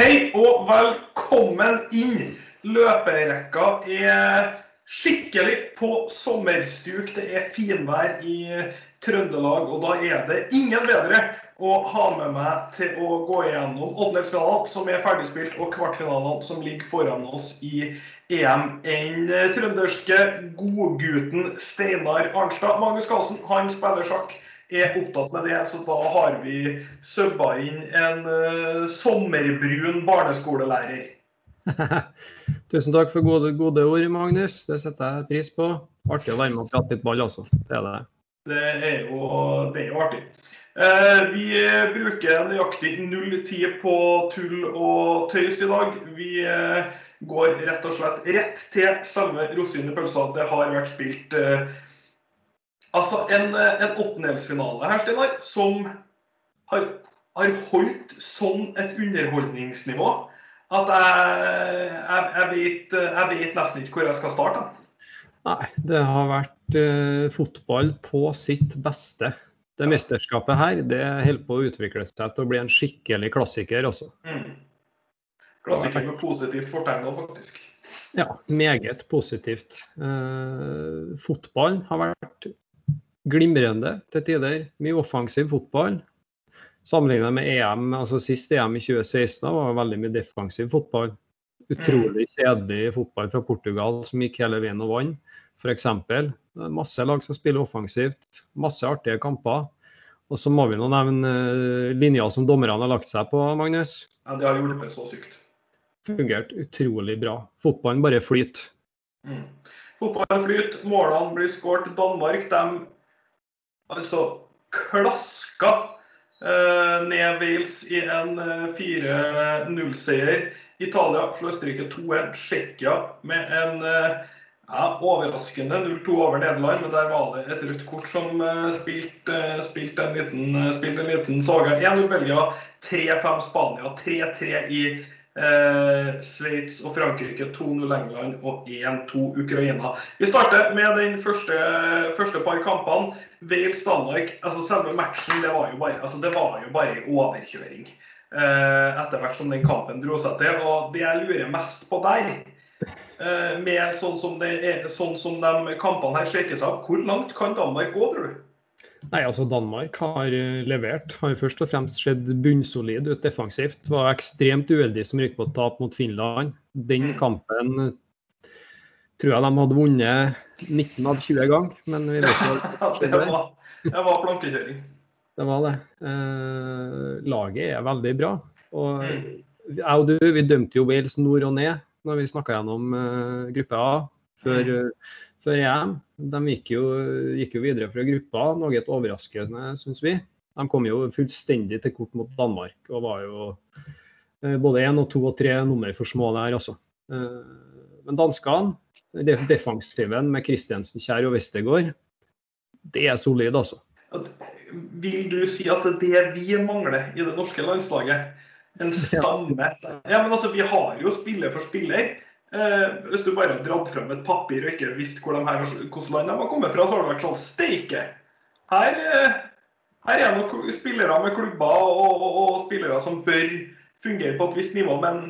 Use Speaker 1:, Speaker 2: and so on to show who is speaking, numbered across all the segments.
Speaker 1: Hei og velkommen inn. Løperekka er skikkelig på sommerstuk. Det er finvær i Trøndelag, og da er det ingen bedre å ha med meg til å gå igjennom åttendelsfinalene som er ferdigspilt, og kvartfinalene som ligger foran oss i EM enn trønderske godgutten Steinar Arnstad. Magnus Carlsen han spiller sjakk er opptatt med det, så da har vi subba inn en uh, sommerbrun barneskolelærer.
Speaker 2: Tusen takk for gode, gode, ord, Magnus. Det setter jeg pris på. Artig å være med og prate litt ball, altså. Det er det.
Speaker 1: Det er jo, det er jo artig. Eh, vi bruker nøyaktig null tid på tull og tøys i dag. Vi eh, går rett og slett rett til selve rosinen i pølsa. Det har vært spilt Altså en, eh, en åttendelsfinale her, Steinar, som har, har, holdt sånn et underholdningsnivå at jeg, jeg, jeg, vet, jeg, vet, nesten ikke hvor jeg skal starte.
Speaker 2: Nei, det har vært eh, fotball på sitt beste. Det mesterskapet her det holder på å utvikle seg til å bli en skikkelig klassiker. Også. Mm.
Speaker 1: Klassiker med positivt fortegn faktisk.
Speaker 2: Ja, meget positivt. Eh, fotballen har vært glimrende til tider. Mye offensiv fotball. Sammenlignet med EM, altså sist EM i 2016 var det veldig mye defensiv fotball. Utrolig kjedelig fotball fra Portugal som gikk hele veien og vant, f.eks. Masse lag som spiller offensivt. Masse artige kamper. Og så må vi nå nevne uh, linja som dommerne har lagt seg på, Magnus.
Speaker 1: Ja, Det har hjulpet så sykt.
Speaker 2: Fungert utrolig bra. Fotballen bare flyter.
Speaker 1: Mm. Fotballen flyter, målene blir skåret. Danmark de altså klaska eh, ned Wales i en 4-0-seier. Eh, Italia slår Østerrike 2-1. Tsjekkia med en eh, ja, overraskende 0-2 over Nederland, men der var det et rødt kort som uh, spilte, spilt en liten, spilt en liten saga. 1-0 Belgia, 3-5 Spania, 3-3 i Eh, Sveits og Frankrike 2-0 England og 1-2 Ukraina. Vi starter med den første, første par kampene. Wales-Danmark. altså Selve matchen det var jo bare, altså det var jo bare overkjøring. Eh, etter hvert som den kampen dro seg til. Og det jeg lurer mest på der, eh, med sånn som, det sånn som de kampene her shaker seg opp, hvor langt kan Danmark gå, tror du?
Speaker 2: Nei, altså Danmark har eh, levert. Har først og fremst sett bunnsolid ut defensivt. Var ekstremt uheldig som rykker på tap mot Finland. Den mm. kampen tror jeg de hadde vunnet 19 av 20 ganger, men vi vet jo
Speaker 1: det, var, det var plankekjøring.
Speaker 2: Det var det. Eh, laget er veldig bra. Og mm. jeg og du vi dømte jo Wales nord og ned når vi snakka gjennom eh, gruppe A før, mm. Før EM. De gikk jo, gikk jo, videre fra gruppa, noe overraskende, syns vi. De kom jo fullstendig til kort mot Danmark og var jo eh, både én og to og tre nummer for små der, altså. Eh, men danskene, defensiven med Kristiansen, Kjær og Westergård, det er solid, altså.
Speaker 1: Vil du si at det er det vi mangler i det norske landslaget? En stamme Ja, men altså, vi har jo spiller for spiller. Eh, hvis du bare dratt frem et papir og ikke visste hvor de her, hvordan land de var kommet fra, så har det vært sånn Steike! Her, eh, her er noen spillere med klubber og, og, og, spillere som bør fungere på et visst nivå, men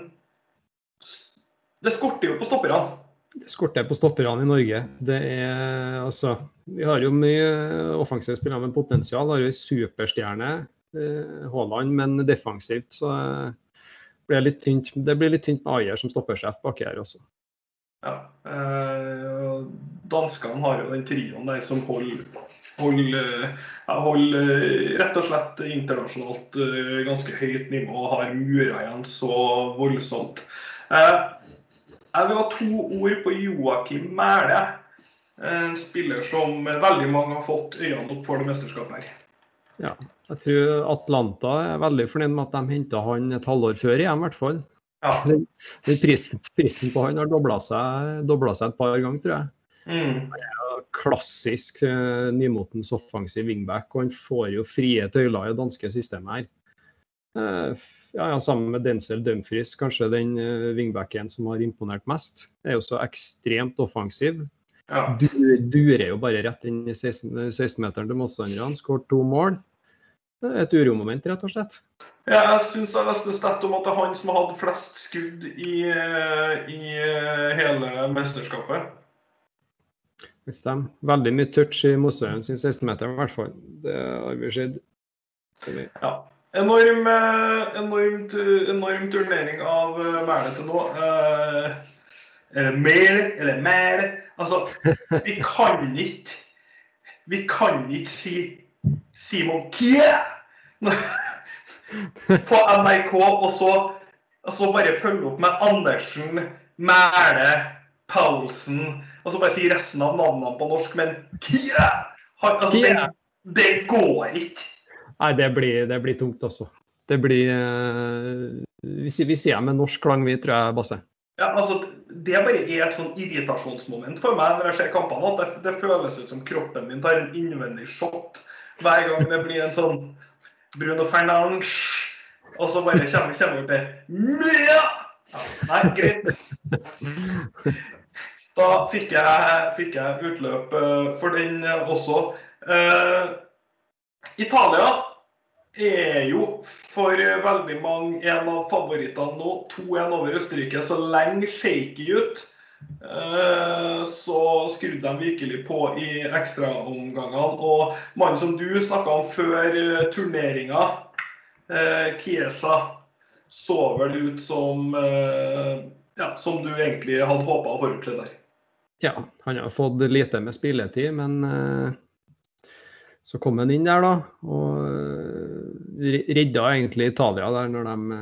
Speaker 1: det skorter jo på stopperne.
Speaker 2: Det skorter på stopperne i Norge. Det er altså Vi har jo mye offensive spillere med potensial. Har jo ei superstjerne, eh, Haaland, men defensivt så blir litt tynt, det blir litt tynt med Ayer som stoppersjef baki her også.
Speaker 1: Ja. Eh, danskene har jo den trioen der som holder, holder, holder rett og slett internasjonalt eh, ganske høyt nivå og har mura igjen så voldsomt. Eh, jeg vil ha to ord på Joakim Mæle. En spiller som veldig mange har fått øynene opp for det mesterskapet her.
Speaker 2: Ja, jeg tror Atlanta er veldig fornøyd med at de henta han et halvår før igjen, i hvert fall. Ja. Prisen, prisen, på han har dobla seg, seg, et par ganger, tror jeg. Mm. Klassisk uh, nymotens offensiv wingback, og han får jo frie tøyler i det danske systemet her. Uh, ja, ja, sammen med Denzel Dumfries, kanskje den uh, wingbacken som har imponert mest. Er jo så ekstremt offensiv. Ja. Du, durer jo bare rett inn i 16-meteren 16 til motstanderne. skårer to mål et uromoment, rett og slett.
Speaker 1: Ja, jeg syns jeg leste stett om at det er han som har hatt flest skudd i, i hele mesterskapet.
Speaker 2: Det stemmer. Veldig mye touch i motstanderen sin 16-meter, i hvert fall. Det har vi sett.
Speaker 1: Ja. Enorm, enorm, enorm turnering av Mæle til nå. Eh, Mæle, eller Mæle. Altså, vi kan ikke Vi kan ikke si Simon Kie på NRK, og så, og så bare følge opp med Andersen, Mæle, Paulsen Og så bare si resten av navnene på norsk, men Kie! Altså, det, det, går ikke.
Speaker 2: Nei, det blir, det blir tungt, altså. Det blir uh, vi, vi sier med norsk klang, vi, tror jeg, Basse.
Speaker 1: Ja, altså, Det bare er et sånn irritasjonsmoment for meg når jeg ser kampene. at det, det, føles ut som kroppen min tar en innvendig shot hver gang det blir en sånn Bruno Fernandes, og så bare kommer, kommer vi til ja! Nei, greit. Da fikk jeg, fikk jeg utløp uh, for den uh, også. Uh, Italia er jo for veldig mange en av favorittene nå. 2-1 over Østerrike. Så lenge shaky ut, så skrudde de virkelig på i ekstraomgangene. Og mannen som du snakka om før turneringa, Kiesa, så vel ut som ja, som du egentlig hadde håpa å forutse der.
Speaker 2: Ja, han har fått lite med spilletid, men så kom han inn der, da. Og redda egentlig Italia der når, de,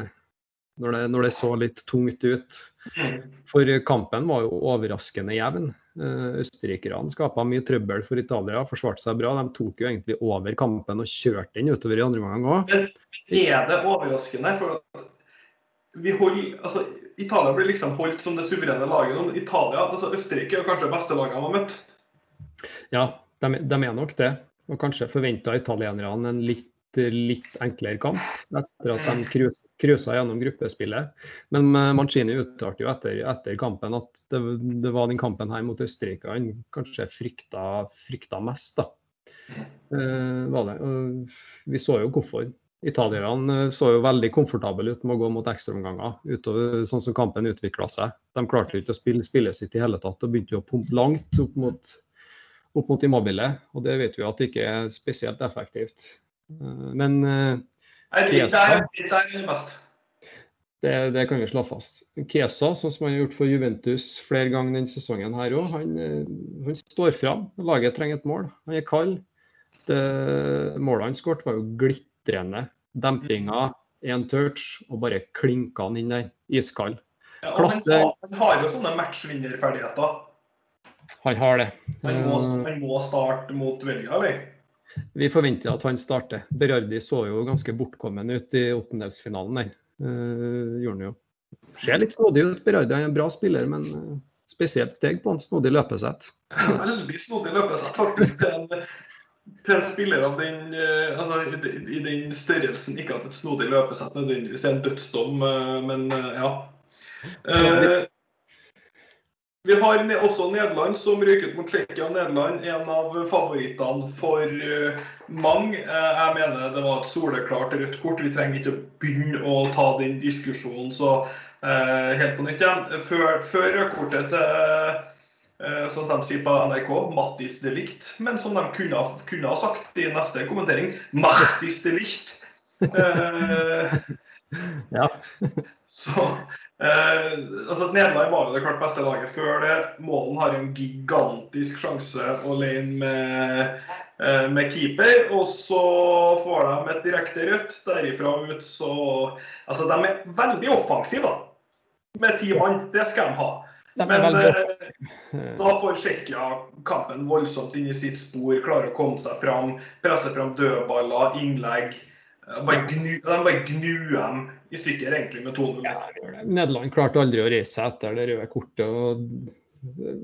Speaker 2: når, det, når, det, så litt tungt ut. For kampen var jo overraskende jevn. Uh, Østerrikerne skapa mye trøbbel for Italia, forsvarte seg bra. De tok jo egentlig over kampen og kjørte den utover i andre omgang òg.
Speaker 1: Er det overraskende? For vi holder, altså Italia blir liksom holdt som det suverene laget. Italia, altså Østerrike er kanskje det beste laget de har møtt?
Speaker 2: Ja, de, de er nok det. Og kanskje forventa italienerne en litt, litt, enklere kamp etter at de cruisa gjennom gruppespillet. Men uh, Mancini uttalte jo etter, etter, kampen at det, det, var den kampen her mot Østerrike han kanskje frykta, frykta mest. da. Uh, vi så jo hvorfor. Italierne eh, så jo veldig komfortable ut med å gå mot ekstraomganger, utover sånn som kampen utvikla seg. De klarte jo ikke å spille spillet sitt i hele tatt og begynte jo å pumpe langt opp mot, opp mot Immobile. Og det vet vi at det ikke er spesielt effektivt. Eh, men
Speaker 1: Kesa,
Speaker 2: det, det, kan vi slå fast. Kesa, sånn som han har gjort for Juventus flere ganger denne sesongen, her også, han, eh, han står fram. Laget trenger et mål. Han er kald. Det, målet han skåret, var jo glitrende dempinga, én touch, og bare klinka han inn der. Iskald.
Speaker 1: Ja, han, har, han, har jo sånne matchvinnerferdigheter.
Speaker 2: Han har det.
Speaker 1: Han må, eh, han må starte mot Belgia, eller?
Speaker 2: Vi forventer at han starter. Berardi så jo ganske bortkommen ut i åttendelsfinalen der. Uh, gjorde han jo. Ser litt snodig ut, Berardi. Han er en bra spiller, men uh, spesielt steg på han. Snodig løpesett.
Speaker 1: Veldig snodig løpesett, faktisk. En, til en spiller av den, eh, altså, i, den størrelsen, ikke at et snodig løpesett nødvendigvis er en dødsdom, eh, men eh, ja. Vi har også Nederland som ryker ut mot Tsjekkia. Nederland en av favorittene for mange. Jeg mener det var et soleklart rødt kort. Vi trenger ikke å begynne å ta den diskusjonen så helt på nytt igjen. Før, før rødkortet til Eh, som de sier på NRK, Mattis delikt. Men som de kunne, kunne ha sagt i neste kommentering, Mattis delikt. Eh,
Speaker 2: ja.
Speaker 1: så eh, altså Nederland var jo det klart beste laget før det. Målen har en gigantisk sjanse alene med, eh, med keeper. Og så får de et direkte rødt derifra ut, så Altså, de er veldig offensive, da. Med ti mann. Det skal de ha. Men eh, da får Tsjekkia kampen voldsomt inn i sitt spor, klarer å komme seg fram, presse fram dødballer, innlegg. Bare gnu, de bare gnuer dem i stykker egentlig med 2-0. Ja,
Speaker 2: Nederland klarte aldri å reise seg etter det røde kortet. og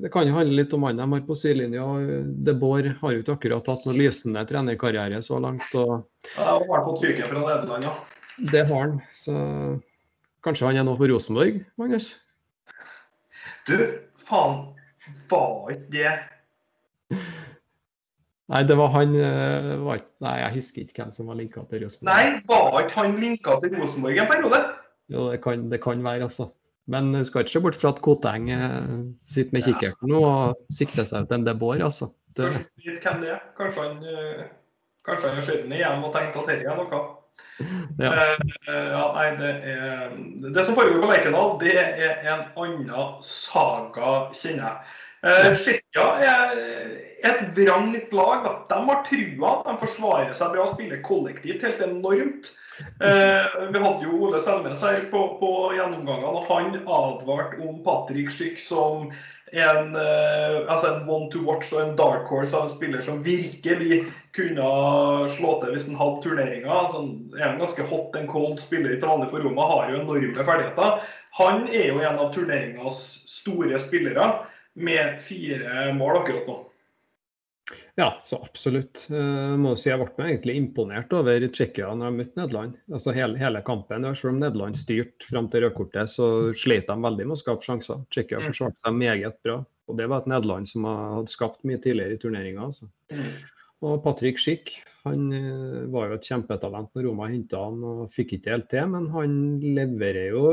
Speaker 2: Det kan jo handle litt om han de har på sidelinja. De Boer har jo ikke akkurat hatt noen lysende trenerkarriere så langt. Og...
Speaker 1: Ja, har fått fyken fra Nederland, ja.
Speaker 2: Det har han. Så kanskje han er noe for Rosenborg, Magnus?
Speaker 1: Du, faen, var ikke det
Speaker 2: Nei, det var han eh, var, Nei, jeg husker ikke hvem som var linka til Rosenborg.
Speaker 1: Nei, var ikke han linka til Rosenborg en periode?
Speaker 2: Jo, det kan, det kan være, altså. Men du skal ikke se bort fra at Koteng eh, sitter med kikkerten nå og sikter seg ut en De Boer, altså. Det,
Speaker 1: Kanskje vet hvem det er. Kanskje han, eh, kanskje han har sett den igjen og tenkt at dette er noe.
Speaker 2: ja.
Speaker 1: Uh, ja, nei, det, er, det som foregår på Lerkendal, det er en annen saga, kjenner jeg. Eh, Tsjekkia er et vrangt lag. Da. De har trua, de forsvarer seg bra, spiller kollektivt helt enormt. Eh, vi hadde jo Ole Selmes her på, på gjennomgangene, og han advarte om Patrick Schick som en, eh, altså en one to watch og en dark horse av en spiller som virkelig kunne slå til hvis han hadde turneringer. Altså, er en ganske hot and cold spiller i Trane for Roma, har jo enorme ferdigheter. Han er jo en av turneringas store spillere, med fire mål akkurat nå.
Speaker 2: Ja, så absolutt. Jeg må si jeg ble egentlig imponert over Tsjekkia når de møtte Nederland. Altså hele, hele kampen. Selv om Nederland styrte fram til rødkortet, så slet de veldig med å skape sjanser. Tsjekkia
Speaker 1: Mm.
Speaker 2: forsvarte seg meget bra. Og det var et Nederland som hadde skapt mye tidligere i turneringa. Altså. Og Patrick Schick han eh, var jo et kjempetalent når Roma henta han og fikk ikke helt til, men han leverer jo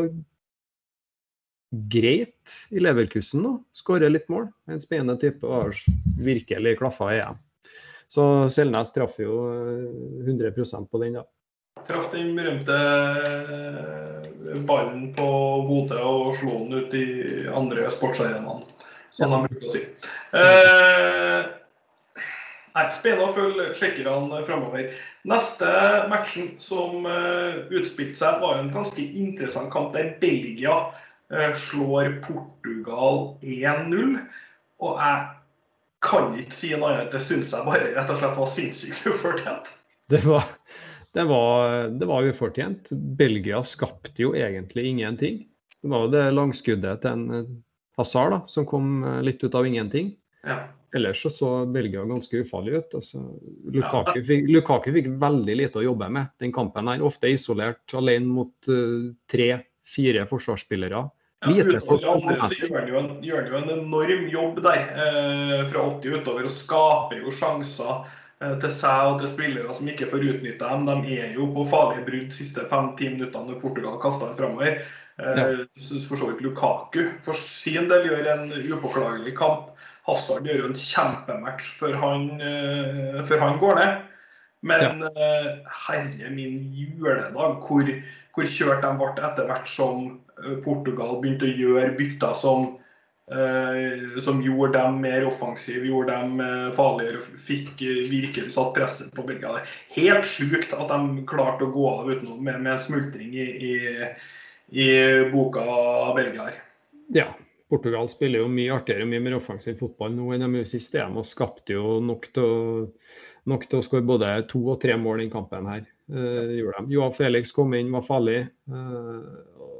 Speaker 2: greit i Leverkusen nå. Skårer litt mål. En spennende type og har virkelig klaffa i EM. Så Selnes traff jo eh, 100 på den, da.
Speaker 1: Traff den berømte eh, ballen på Bodø og slo den ut i andre sportsarenaen, som de bruker å si. Eh, Spennende å følge tsjekkerne framover. Neste matchen som eh, utspilte seg, var en ganske interessant kamp der Belgia eh, slår Portugal 1-0. Og jeg kan ikke si noe annet. Det syns jeg bare rett og slett var sinnssykt ufortjent.
Speaker 2: Det var, det, var, det var ufortjent. Belgia skapte jo egentlig ingenting. Det var jo det langskuddet til en eh, Hazard da, som kom eh, litt ut av ingenting.
Speaker 1: Ja.
Speaker 2: Ellers så, så Belgia ganske ufarlig ut. Altså, Lukaku, fikk, Lukaku fikk veldig lite å jobbe med den kampen. her, Ofte isolert, alene mot uh, tre-fire forsvarsspillere.
Speaker 1: Ja, utover andre så gjør han jo en, gjør han jo en enorm jobb der eh, fra 80 utover og skaper jo sjanser eh, til seg og til spillere som ikke får utnytta dem. De er jo på farlige brudd de siste fem-ti minuttene når Portugal kaster dem framover. Eh, for så vidt Lukaku for sin del gjør en upåklagelig kamp. Hazard gjør jo en kjempematch før han, eh, før han går ned. Men eh, herre min juledag, hvor, hvor kjørt de ble etter hvert som eh, Portugal begynte å gjøre bytter som, eh, som gjorde dem mer offensive, gjorde dem eh, farligere, fikk virkelig satt presset på Belgia. Helt sjukt at de klarte å gå av uten med, med smultring i, i, i boka Belgia her.
Speaker 2: Ja, Portugal spiller jo mye artigere og mye mer offensiv fotball nå enn de gjorde sist EM, og skapte jo nok til å, nok til å skåre både to og tre mål i kampen her. Eh, gjorde de. Joao Felix kom inn, var farlig. Eh, og,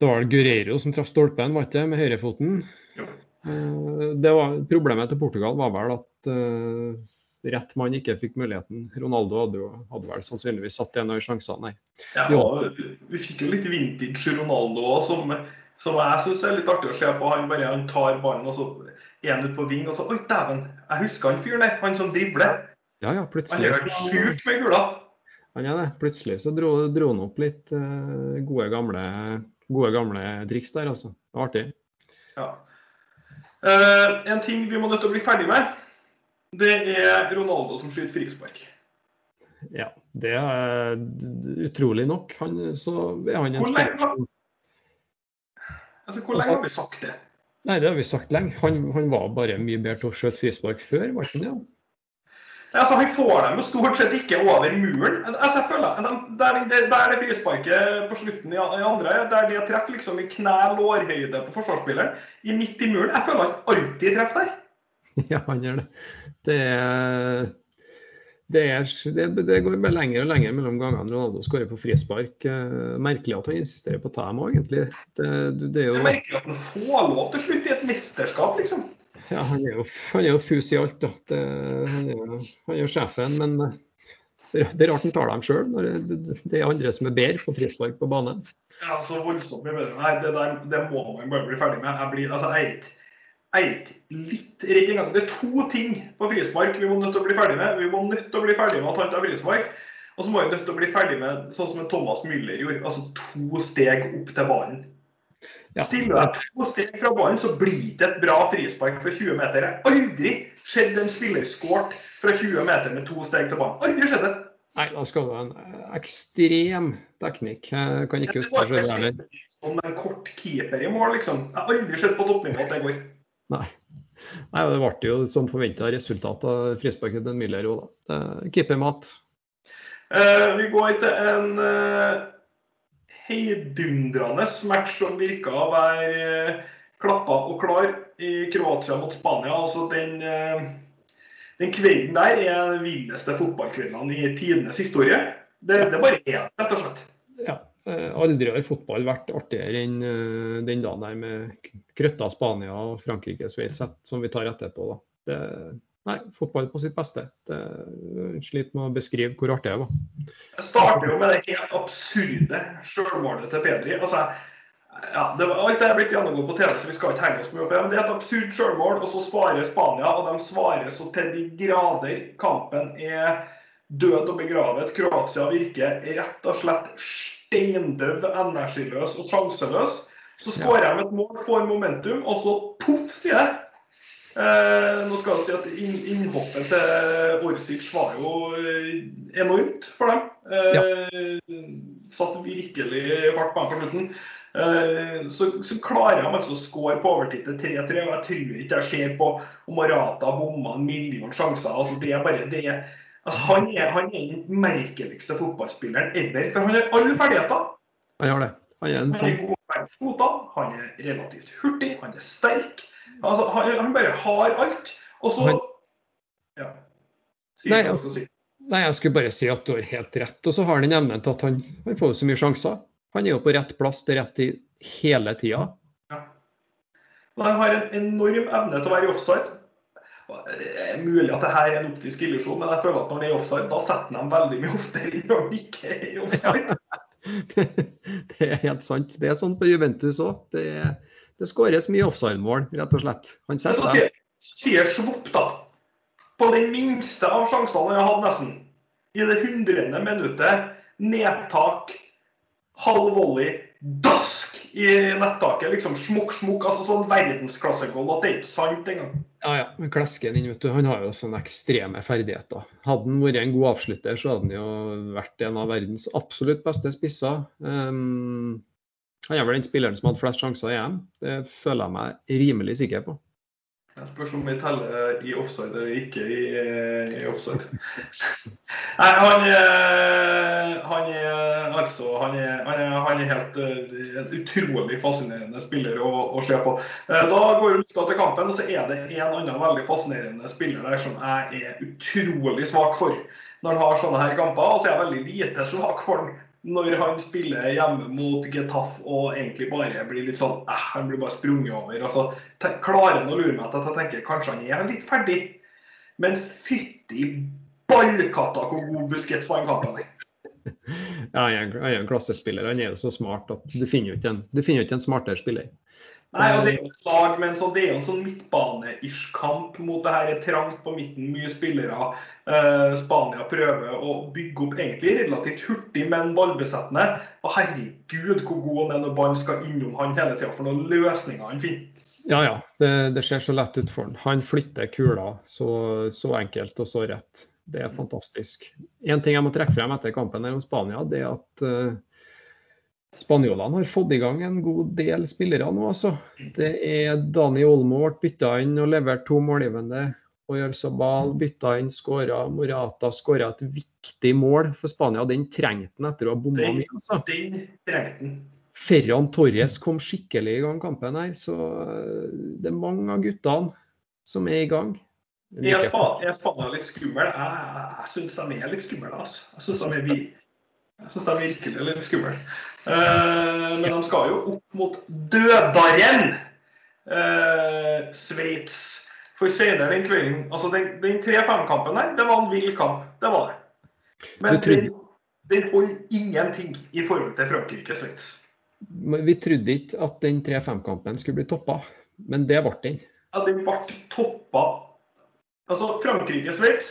Speaker 2: det var Gureiro som traff stolpen, var ikke det, med høyrefoten. Eh, det var, problemet til Portugal var vel at eh, rett mann ikke fikk muligheten. Ronaldo hadde, jo, hadde vel sannsynligvis satt en av sjansene her.
Speaker 1: Ja, vi fikk jo litt vintage Ronaldo òg, som, som jeg syns er litt artig å se på. Han bare han tar ballen og så er han ute på ving, og så Oi, dæven! Jeg husker han fyren der. Han som dribler.
Speaker 2: Ja, ja,
Speaker 1: Han
Speaker 2: plutselig
Speaker 1: er sjuk med kula.
Speaker 2: Han er det. Plutselig så dro, dro han opp litt uh, gode, gamle, gode gamle triks der, altså. Artig.
Speaker 1: Ja. Uh, en ting vi må nødt til å bli ferdig med, det er Ronaldo som skyter frispark.
Speaker 2: Ja, det er utrolig nok. Han, så er han en spiller
Speaker 1: Altså, Hvor lenge har vi sagt det?
Speaker 2: Nei, det har vi sagt lenge. Han, han var bare mye bedre til å skjøte frispark før, var ikke det?
Speaker 1: Altså, Han får dem jo stort sett ikke over muren. Altså, jeg føler, Der det, der det frisparket på slutten i i andre, der det treffer liksom i knæ-lårhøyde på forsvarsspilleren, i midt i muren Jeg føler han alltid treffer der.
Speaker 2: Ja, han gjør det. Det er det, er, det, det går bare lenger og lenger mellom gangene Ronaldo skårer på frispark. Eh, Merkelig at han insisterer på å ta dem òg, egentlig. Det, det er jo
Speaker 1: er merkelig at han får lov til slutt i et mesterskap, liksom.
Speaker 2: Ja, han er jo, han er jo fus i alt, da. Han, er, han er jo sjefen, men eh, det, er rart han tar dem sjøl, når det er andre som er bedre på frispark på banen.
Speaker 1: Ja, så voldsomt mye bedre. Nei, det der det må man bare bli ferdig med. Jeg blir, altså, jeg er ikke litt redd engang. Det er to ting på frispark vi må nødt til å bli ferdig med. Vi må nødt til å bli ferdig med at han tar frispark. Og så må vi nødt til å bli ferdig med sånn som Thomas Müller gjorde, altså to steg opp til ballen.
Speaker 2: Ja.
Speaker 1: Stiller jeg to steg fra ballen, så blir det et bra frispark fra 20 meter. Jeg har aldri sett en spiller skåret fra 20 meter med to steg til ballen. Aldri skjedd det.
Speaker 2: Nei, da skal du ha en ekstrem teknikk. Jeg kan ikke huske det heller.
Speaker 1: Som en kort keeper i mål, liksom. Jeg har aldri sett på toppnivå at det går.
Speaker 2: Nei. Nei, Det ble jo som forventa resultat av frisparket til Müller òg, da. Keepermat.
Speaker 1: Uh, vi går til en uh, heidundrende match som virka å være uh, klappa og klar i Kroatia mot Spania. Altså den, eh, den kvelden der er den villeste fotballkvelden i tidenes historie. Det, det bare er rett og slett.
Speaker 2: Eh, Aldri har fotball vært artigere enn eh, den dagen der med krøtta Spania og Frankrike-Sveits, som vi tar etterpå. Det, nei, fotball på sitt beste. Det jeg sliter med å beskrive hvor artig det var.
Speaker 1: Jeg starter jo med det helt absurde sjølmålet til Pedri. Altså, ja, det var, alt det er blitt gjennomgått på TV, så vi skal ikke henge oss mye opp i. Men det er et absurd sjølmål, og så svarer Spania, og de svarer så til de grader. Kampen er død og begravet. Kroatia virker rett og slett steindøv, energiløs og sjanseløs. Så skårer de et mål, får momentum, og så poff, sier det. Eh, nå skal jeg si at inn, Innhoppet til Orsic var jo eh, enormt for dem. Eh, Satt virkelig fart på dem på slutten. Eh, så, så klarer de altså å skåre på overtid til 3-3. og Jeg tror ikke jeg ser på om Marata bomma en million sjanser. altså det er bare, det er, han, er, han er den merkeligste fotballspilleren ever. For han har alle ferdigheter.
Speaker 2: Han har det. Han er en
Speaker 1: Han er god med fotene, han er relativt hurtig, han er sterk. Altså, han, han bare har alt. Og så
Speaker 2: Han-
Speaker 1: Ja. Si
Speaker 2: Nei,
Speaker 1: hva du skal si.
Speaker 2: Nei, jeg skulle bare si at du har helt rett. Og så har han den evnen til at han, han får så mye sjanser. Han er jo på rett plass til rett tid hele tida.
Speaker 1: Ja. Men han har en enorm evne til å være i offside. Det er mulig at det her er en optisk illusjon, men jeg føler at når det er offside, da setter han veldig mye oftere inn når de ikke er i offside.
Speaker 2: det er helt sant. Det er sånn på Juventus òg. Det, det skåres mye offside-mål, rett og slett. Han
Speaker 1: så
Speaker 2: setter dem.
Speaker 1: sier, så sier Svopp, da, på den minste av sjansene han har hatt nesten, i det hundrede minuttet, nedtak, halv volley, dask i nettaket, liksom smukk, smukk, altså sånn verdensklassegold at det er ikke sant engang.
Speaker 2: Ja, ja. men Klesker han inn, vet du. Han har jo sånne ekstreme ferdigheter. Hadde han vært en god avslutter, så hadde han jo vært en av verdens absolutt beste spisser. Um, han er vel den spilleren som hadde flest sjanser i EM. Det føler jeg meg rimelig sikker på.
Speaker 1: Jeg spørs om vi teller i offside eller ikke i, eh, i offside. Nei, han, er- han er altså Han er, han er, han er helt eh, en utrolig fascinerende spiller å, å se på. Eh, Da går lufta til kampen, og så er det en annen veldig fascinerende spiller der som jeg er utrolig svak for når han har sånne her kamper. Og så er jeg veldig lite svak for han når han spiller hjemme mot Getafe og egentlig bare blir litt sånn eh, Han blir bare sprunget over. altså te- klarer han å lure meg til at jeg tenker kanskje han er litt ferdig. Men fytti ballkatta hvor god Busquets var han kampen.
Speaker 2: Ja, han er en- er en klassespiller. Han er jo så smart at du finner jo ikke en, ikke en smartere spiller.
Speaker 1: Nei, og Det er jo et lag men en sånn, det er jo en sånn midtbane-ish kamp mot det her er trangt på midten, mye spillere. Eh, Spania prøver å bygge opp egentlig relativt hurtig, men ballbesettende. Og herregud hvor god han er når ballen skal innom han hele tida, for noen løsninger han finner.
Speaker 2: Ja, ja. Det, det ser så lett ut for han. Han flytter kula så, så enkelt og så rett. Det er fantastisk. En ting jeg må trekke frem etter kampen her om Spania, det er at uh, spanjolene har fått i gang en god del spillere nå, altså. Det er Dani Olmo ble bytta inn og levert to målgivende. Oyarzabal bytta inn, skåra. Morata skåra et viktig mål for Spania. Den trengte han etter å ha bomma mye. altså.
Speaker 1: Den trengte han.
Speaker 2: Ferran Torres kom skikkelig i gang kampen her, så eh, det er mange av guttene som er i gang.
Speaker 1: Er Spa- er Spania litt skummel? Jeg, jeg, jeg syns de er litt skumle. Altså. Jeg syns de, vi- de er virkelig litt skumle. Uh, men de skal jo opp mot dødaren uh, Sveits. For senere den kvelden altså Den, den 3-5-kampen der, det var en vill kamp. Det var det. Men den, den holder ingenting i forhold til Frankrike-Sveits.
Speaker 2: Vi trodde ikke at den 3-5-kampen skulle bli toppa, men det ble den.
Speaker 1: Ja, den ble toppa Altså, Frankrike-Sveits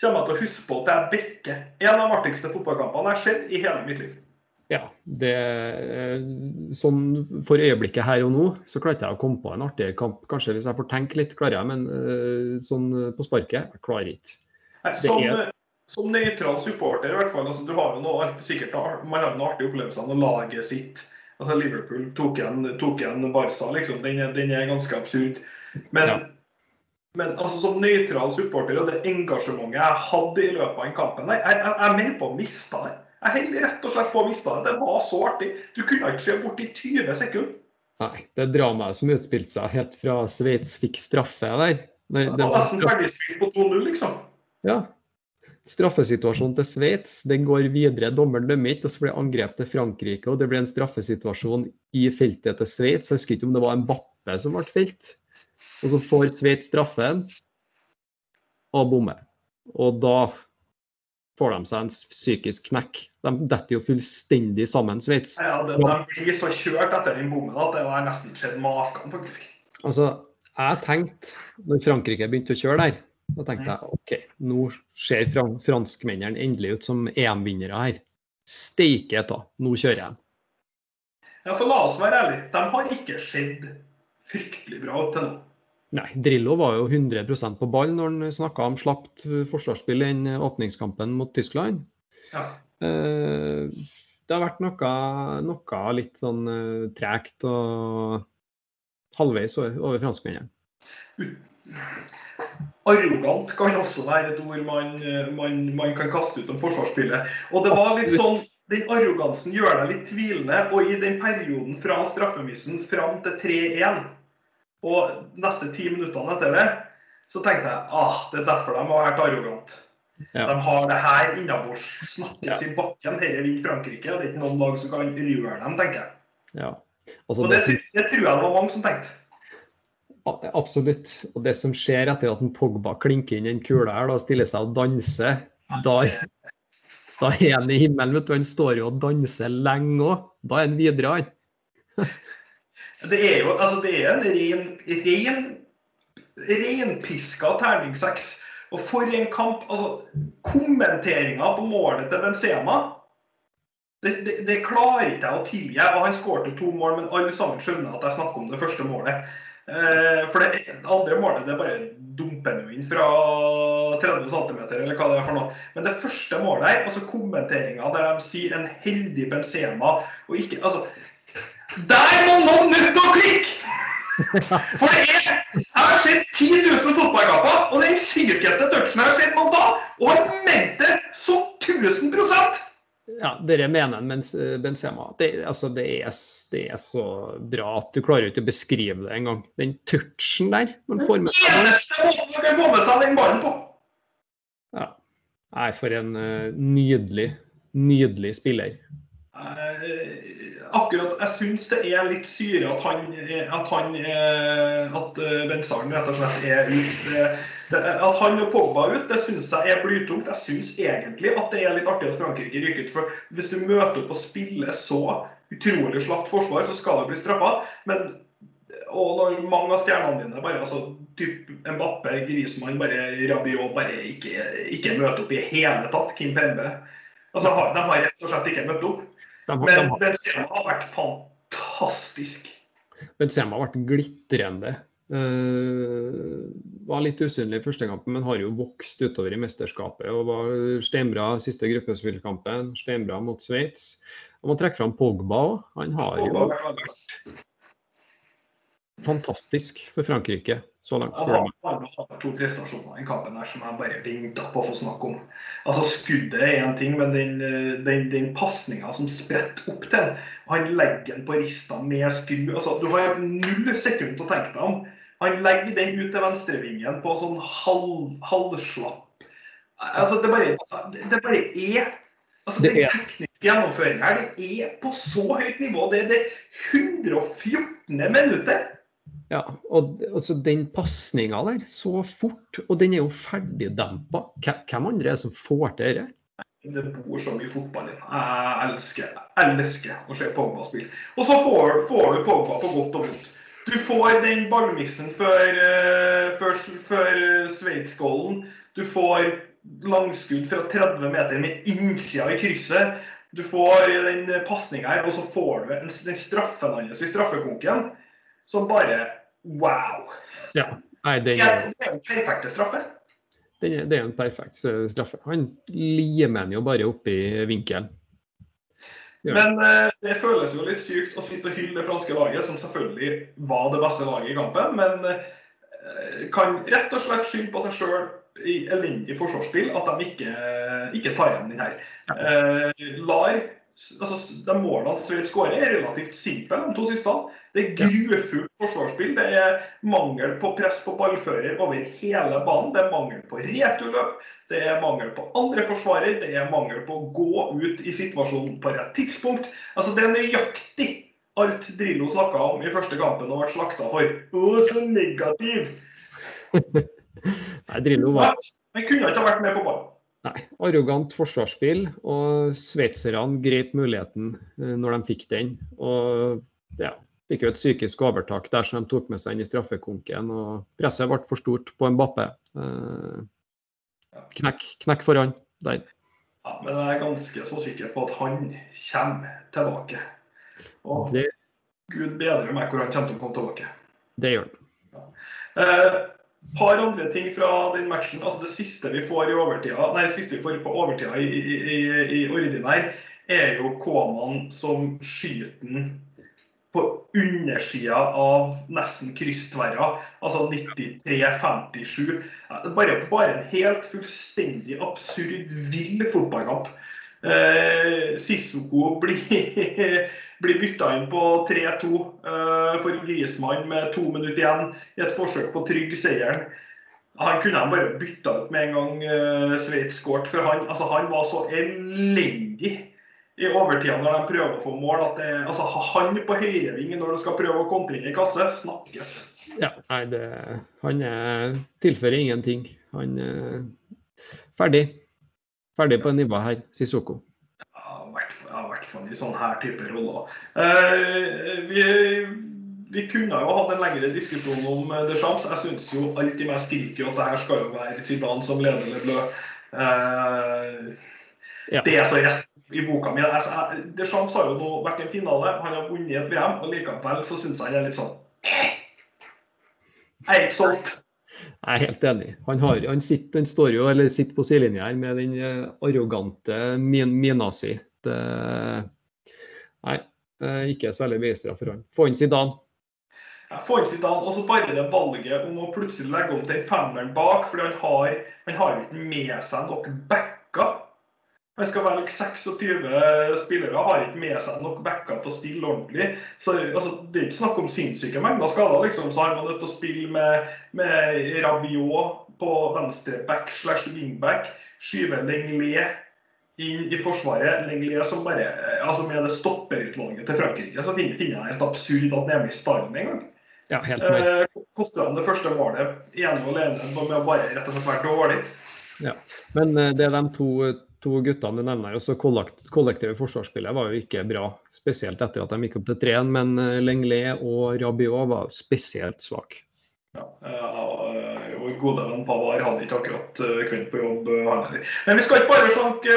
Speaker 1: kommer jeg til å huske på at jeg bekker. En av de artigste fotballkampene jeg har sett i hele mitt liv.
Speaker 2: Ja, det, sånn For øyeblikket her og nå så klarte jeg å komme på en artig kamp. Kanskje hvis jeg får tenke litt, klarer jeg, men uh, sånn på sparket jeg klarer ikke.
Speaker 1: Som, er... som nøytral supporter, i hvert fall, altså, du har jo noe, sikkert man har noen artige opplevelser når laget sitt altså Liverpool tok igjen, tok igjen Barca, liksom. Den, den, er ganske absurd. Men, ja. men altså, som nøytral supporter og det engasjementet jeg hadde i løpet av den kampen, jeg, jeg, jeg er med på å miste det. Jeg holder rett og slett på å miste det. Det var så artig. Du kunne ikke se bort i 20 sekunder.
Speaker 2: Nei, det dramaet som utspilte seg helt fra Sveits fikk straffe der.
Speaker 1: Nei, det var nesten ferdigspilt på 2-0, liksom.
Speaker 2: Ja. Straffesituasjonen til Sveits den går videre. Dommeren dømmer ikke, og så blir angrep til Frankrike. og Det blir en straffesituasjon i feltet til Sveits. Jeg husker ikke om det var en Bappe som ble felt. Og så får Sveits straffen og bommer. Og da får de seg en psykisk knekk. De detter jo fullstendig sammen, Sveits.
Speaker 1: Ja, de, de blir så kjørt etter den bommen at det har nesten skjedd maken, faktisk.
Speaker 2: Altså, jeg tenkte, når Frankrike begynte å kjøre der, da tenkte jeg OK, nå ser franskmennene endelig ut som EM-vinnere her. Steike ta, nå kjører jeg.
Speaker 1: Ja, for la oss være ærlige, de har ikke sett fryktelig bra ut til nå.
Speaker 2: Nei, Drillo var jo 100% på ball når han snakka om slapt forsvarsspill i åpningskampen mot Tyskland.
Speaker 1: Ja.
Speaker 2: Eh, det har vært noe, noe litt sånn eh, tregt og halvveis over, over franskmennene.
Speaker 1: Arrogant kan også være et ord man, man, man, kan kaste ut om forsvarsspillet. Og det var litt sånn, Den arrogansen gjør deg litt tvilende, og i den perioden fra straffemissen fram til 3-1 og neste ti minuttene etter det, så tenkte jeg ah, det er derfor de har vært arrogante. Ja. De har det her innabords. Snakkes ja. i bakken. Dette vinner Frankrike. og Det er ikke noen lag som kan røre dem, tenker jeg.
Speaker 2: Ja.
Speaker 1: Og det, det, det, tror jeg det var mange som tenkte.
Speaker 2: Absolutt. Og det som skjer etter at en Pogba klinker inn den kula her, da stiller seg og danser, da, da er han i himmelen. vet du, Han står jo og danser lenge òg. Da er han videre, han.
Speaker 1: Det er jo altså det er en ren, ren renpiska terning seks. Og for en kamp altså Kommenteringa på målet til Benzema det, det, det klarer ikke jeg å tilgi. Og han skåret to mål, men alle sammen skjønner at jeg snakker om det første målet. Eh, for det andre målet det er bare dumper inn fra 30 cm, eller hva det er for noe. Men det første målet her, altså kommenteringa der de sier en heldig Benzema og ikke altså der må noen nødt å klikke! For det er Jeg har sett 10 000 fotballkamper, og den sykeste touchen jeg har sett noen da, og han mente så 1000%
Speaker 2: ja, dere mener han mens eh, Benzema. Det, altså, det, er, det, er, så bra at du klarer ikke å beskrive det engang. Den touchen der. Man får med
Speaker 1: seg eneste måten man kan få med seg den ballen på.
Speaker 2: Ja. Nei, for en uh, nydelig, nydelig spiller.
Speaker 1: Uh, akkurat Jeg syns det er litt syre at han at, han, at eh, Benzaren rett og slett er ute. At han og Pogba ute, det syns jeg er blytungt. Jeg syns egentlig at det er litt artig at Frankrike ryker ut. For hvis du møter opp og spiller så utrolig slapt forsvar, så skal du bli straffa. Men og når mange av stjernene dine bare altså, typ Mbappe, Grismann, bare Rabiot bare ikke, ikke møter opp i hele tatt. Kim Pembe. Altså, de har rett og slett ikke møtt opp. De, Men Benzema har vært fantastisk.
Speaker 2: Benzema har vært glitrende. Uh, var litt usynlig i første kampen, men har jo vokst utover i mesterskapet. og var Steinbra siste gruppespillkampen. Steinbra mot Sveits. Og må trekke fram Pogba òg. Han har jo vært fantastisk for Frankrike så langt.
Speaker 1: Ja, han har to prestasjoner i kampen her som jeg bare venta på å få snakke om. Altså Skuddet er én ting, men den, den, den pasninga som spretter opp til Han legger den på rista med skru. Altså, du har null sekund til å tenke deg om. Han legger den ut til venstrevingen på sånn halv, halvslapp. Altså, det bare, det bare er Altså, Den tekniske gjennomføringa her, det er på så høyt nivå. Det er det 114. minuttet.
Speaker 2: Ja, og altså, Den pasninga der, så fort, og den er jo ferdigdempa. Hvem andre er det som får til dette?
Speaker 1: Det bor så mye fotball i Jeg elsker, elsker å se Pogba spille. Og så får, får, du Pogba på godt og vondt. Du får den ballmiksen før, eh, før, før Sveitsgålen. Du får langskudd fra 30 meter med innsida i krysset. Du får den pasninga her, og så får du en, den straffen hans i straffekonken som bare Wow!
Speaker 2: Ja. Nei,
Speaker 1: Det er det er en perfekte straffe.
Speaker 2: Det, er- det er en perfekt eh, straffe. Han limer den jo bare oppi vinkelen. Ja.
Speaker 1: Men eh, det føles jo litt sykt å sitte og hylle det franske laget, som selvfølgelig var det beste laget i kampen, men eh, kan rett og slett skylde på seg sjøl i elendig forsvarsspill at de ikke, ikke tar igjen den her. Eh, lar altså, De målene Sveits skårer, er relativt simple, de to siste. Det er grufullt forsvarsspill. Det er mangel på press på ballfører over hele banen. Det er mangel på returløp. Det er mangel på andre forsvarer. Det er mangel på å gå ut i situasjonen på rett tidspunkt. Altså, Det er nøyaktig alt Drillo snakka om i første kampen og ble slakta for. Å, så negativ!
Speaker 2: Nei, Drillo var
Speaker 1: Men kunne ikke ha vært med på ballen.
Speaker 2: Nei, arrogant forsvarsspill, og sveitserne grep muligheten eh, når de fikk den. Og ja, fikk jo et psykisk overtak der som de tok med seg inn i straffekonken. og Presset ble for stort på Mbappé. Eh, knekk, knekk foran der.
Speaker 1: Ja, men jeg er ganske så sikker på at han kommer tilbake. Og
Speaker 2: Det,
Speaker 1: gud bedre meg hvor han kommer til å komme tilbake.
Speaker 2: det gjør han.
Speaker 1: Eh, par andre ting fra den matchen. altså Det siste vi får i overtida, nei, det siste vi får på overtida i, i, i, i ordinær, er jo Koman som skyter den på undersida av nesten krysstverra. Altså 93-57. Ja, det er Bare, bare en helt fullstendig absurd, vill fotballkamp. Eh, Sissoko blir, blir bytta inn på 3-2 eh, for Griezmann med to minutter igjen i et forsøk på å trygge seieren. Han kunne han bare bytta ut med en gang eh, Sveits skåret, for han, altså, han var så elendig i overtida når de prøver å få mål. at det, altså, Han på høyreving når du skal prøve å kontre inn i kasse, snakkes.
Speaker 2: Ja, nei, det, han er, tilfører ingenting. Han er ferdig. Ferdig på nivå her, Sissoko.
Speaker 1: Ja, i hvert fall- i i sånne her type roller. Eh, vi, vi kunne jo hatt en lengre diskusjon om The Champs. Jeg syns jo alltid meg skriker jo at det her skal jo være Zidane som leder Le Bleu. Eh,
Speaker 2: Ja.
Speaker 1: Det er så rett i boka mi. Altså, Deschamps har jo nå vært i en finale, han har vunnet et VM, og likevel så syns jeg han er litt sånn eh. Jeg er ikke solgt.
Speaker 2: Jeg er helt enig. Han, har, han, sitter, han står jo, eller sitter på sidelinja her med den eh, arrogante min, mina si. Det, nei, ikke særlig begeistra for han. Få inn Zidane.
Speaker 1: Få får inn Zidane, og så bare det valget om å plutselig legge om til en femmeren bak, fordi han har, han har ikke med seg nok backer. Han skal velge 26 spillere, har ikke med seg nok backer til å stille ordentlig. Så altså, Det er ikke snakk om sinnssyke mengder skader, liksom. Så har man nødt til å spille med, med Rabiot på venstre back slash wingback. Skyve Lenglet inn i forsvaret. Lenglet som bare altså Med det stopperutvalget til Frankrike, så finner jeg helt absurd at han er med i stallen en gang.
Speaker 2: Ja, helt med.
Speaker 1: Eh, Koster han det første målet ene og alene med å bare rett og slett være dårlig?
Speaker 2: Men eh, det er de to, to guttene du nevner, også kollekt, kollektive forsvarsspillet var jo ikke bra. Spesielt etter at de gikk opp til treen, men eh, Lenglet og Rabiot var spesielt svake.
Speaker 1: Ja, eh, Vår gode venn Pavar hadde ikke akkurat eh, på jobb. eh. Men vi skal ikke bare slanke,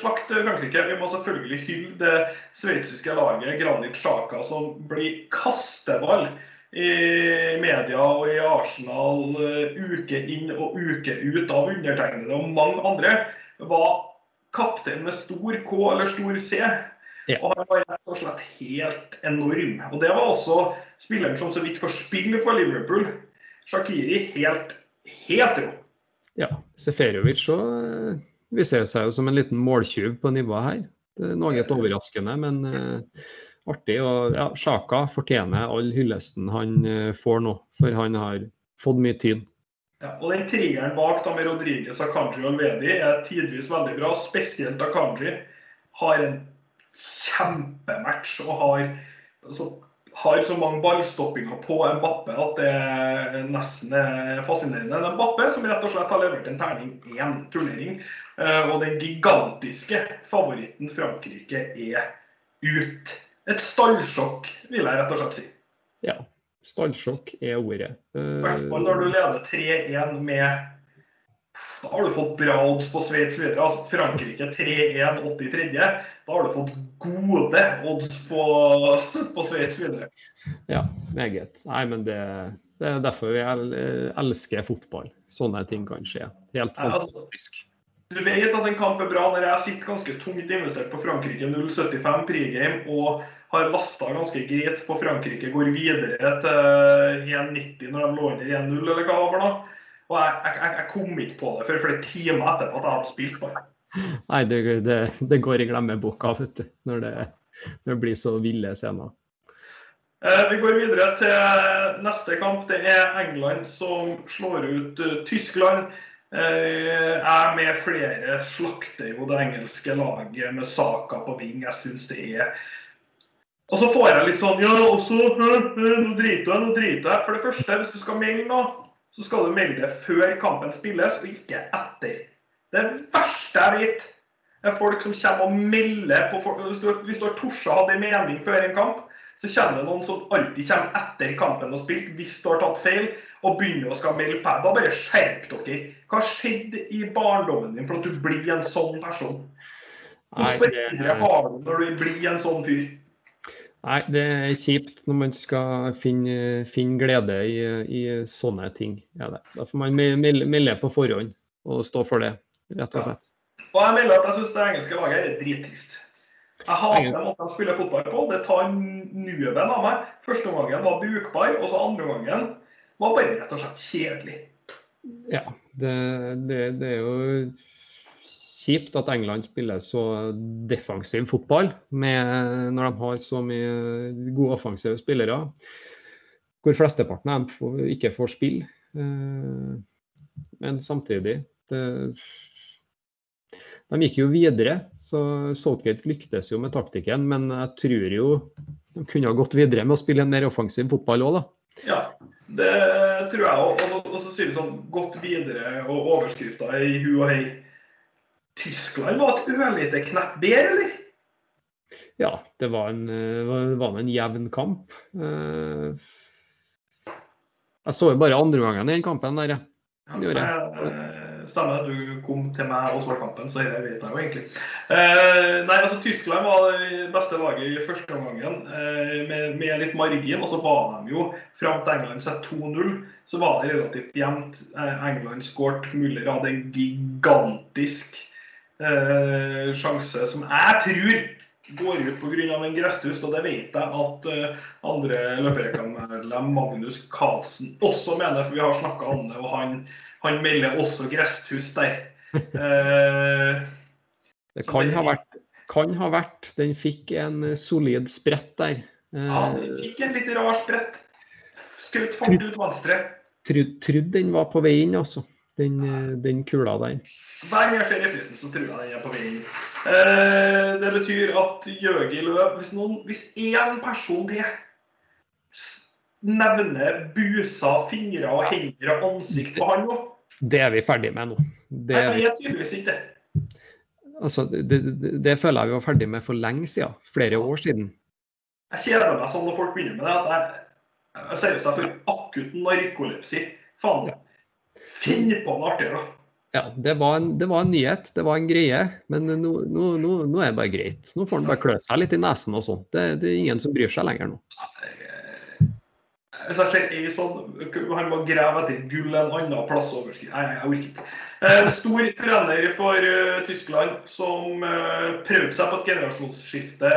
Speaker 1: slakte Frankrike. Vi må selvfølgelig hylle det sveitsiske laget, Granit Sjaka, som blir kasteball i media og i Arsenal eh, uke inn og uke ut av undertegnede og mange andre, var kaptein med stor K eller stor C.
Speaker 2: Ja.
Speaker 1: Og han var rett og slett helt enorm. Og det var også spilleren som så vidt får spille for Liverpool. Shakiri helt, helt rå.
Speaker 2: Ja, Seferovic så eh, viser seg jo som en liten måltyv på nivået her. Det er noe overraskende, men uh, artig. Og ja, Sjaka fortjener all hyllesten han uh, får nå, for han har fått mye tyn.
Speaker 1: Ja, og den treeren bak da med Rodriguez, Akanji og Alvedi er tidvis veldig bra. Spesielt Akanji har en kjempematch og har, altså, har så mange ballstoppinger på Mbappe at det nesten er fascinerende. En Mbappe som rett og slett har levert en terning én turnering. eh, Og den gigantiske favoritten Frankrike er ut. Et stallsjokk, vil jeg rett og slett si.
Speaker 2: Ja. Stallsjokk er ordet.
Speaker 1: I hvert fall når du leder 3-1 med Da har du fått bra odds på Sveits videre. Altså Frankrike 3-1 83. Da har du fått gode odds på, på Sveits videre.
Speaker 2: Ja, meget. Nei, men det, det er derfor vi elsker fotball. Sånne ting kan skje. Helt
Speaker 1: altså,
Speaker 2: fantastisk.
Speaker 1: Du vet at en kamp er bra når jeg sitter ganske tungt investert på Frankrike 0,75 pregame og har lasta ganske greit på Frankrike, går videre til 1,90 når de lå under 1-0, eller hva det var. Og jeg, jeg, jeg, kom ikke på det før flere timer etterpå at jeg hadde spilt bare.
Speaker 2: Nei, det, det, det går i glemmeboka, vet du, når det, når det blir så ville scener.
Speaker 1: Eh, vi går videre til neste kamp. Det er England som slår ut uh, Tyskland. Eh, jeg med flere slakter jo det engelske laget med Saka på ving. Jeg syns det er Og så får jeg litt sånn Ja, også Nå driter jeg, nå driter jeg. For det første, hvis du skal melde noe, så skal du melde det før kampen spilles, og ikke etter. Det verste jeg vet, er folk som kommer og melder på Hvis du, hvis du har torsa ha en mening før en kamp, så kommer det noen som alltid kommer etter kampen og spilt, hvis du har tatt feil, og begynner å skal melde på Da bare skjerp dere. Hva skjedde i barndommen din for at du blir en sånn person? Hvilke foreldre har du når du blir en sånn fyr?
Speaker 2: Nei, det er kjipt når man skal finne, finne glede i, i, sånne ting. Ja, da får man melde, melde på forhånd og stå for det, rett og slett.
Speaker 1: Ja. Og jeg melder at jeg syns det engelske laget er drittrist. Jeg hater måten de spiller fotball på. Det tar nuven av meg. Første gangen var brukbar, og så andre gangen var bare rett og slett kjedelig.
Speaker 2: Ja, det, det, det er jo kjipt at England spiller så defensiv fotball med, når de har så mye gode offensive spillere. Hvor flesteparten av dem ikke får spille. Eh, men samtidig det, De gikk jo videre, så Southgate lyktes jo med taktikken. Men jeg tror jo de kunne ha gått videre med å spille en mer offensiv fotball òg, da.
Speaker 1: Ja, det tror jeg òg. Og så sier vi sånn gått videre og overskrifter i hu og hei. Tyskland var et ørlite knepp bedre, eller?
Speaker 2: Ja, det var en, var en jevn kamp. Jeg så jo bare andre gangen i den kampen der,
Speaker 1: jeg. Stemmer, du kom til meg og så kampen, så dette vet jeg jo egentlig. Eh, nei, altså Tyskland var det beste laget i første omgangen eh, med, med, litt margin. Og så var de jo fram til England sett 2-0, så var det relativt jevnt. Eh, England skåret Müller hadde en gigantisk Eh, sjanse som jeg tror går ut pga. en gresstust, og det vet jeg at eh, andre løpereklammedlem Magnus Karlsen også mener, for vi har snakka om det, og han, han melder også gresstust der. Eh,
Speaker 2: det kan ha, vært, kan ha vært Den fikk en solid sprett der.
Speaker 1: Uh, ja, den fikk en litt rar sprett. Skutt fort ut venstre.
Speaker 2: Trodde den var på vei inn, altså den, den kula der.
Speaker 1: Hver gang jeg ser reprisen, så tror jeg den er på vei inn. Eh, det betyr at Jøgi Løv Hvis noen, hvis én person til nevner buser, fingre og hender og ansikt på han nå
Speaker 2: Det er vi ferdig med nå.
Speaker 1: Det er, Nei, tydeligvis ikke
Speaker 2: Altså, det, det, det, føler jeg vi var ferdig med for lenge siden. Flere år siden.
Speaker 1: Jeg kjeder meg sånn når folk begynner med det. at jeg, jeg Seriøst, jeg får akutt narkolepsi. Faen. Ja. Finn på noe artigere.
Speaker 2: Ja, det var, en, det var, en, nyhet, det var en greie. Men nå, nå, nå, nå er det bare greit. Nå får han bare klø seg litt i nesen og sånt. Det, det, er ingen som bryr seg lenger nå.
Speaker 1: Hvis jeg ser ei sånn Han må grave etter gull en annen plass overskritt. Nei, jeg orker ikke. En stor trener for uh, Tyskland som prøvde seg på et generasjonsskifte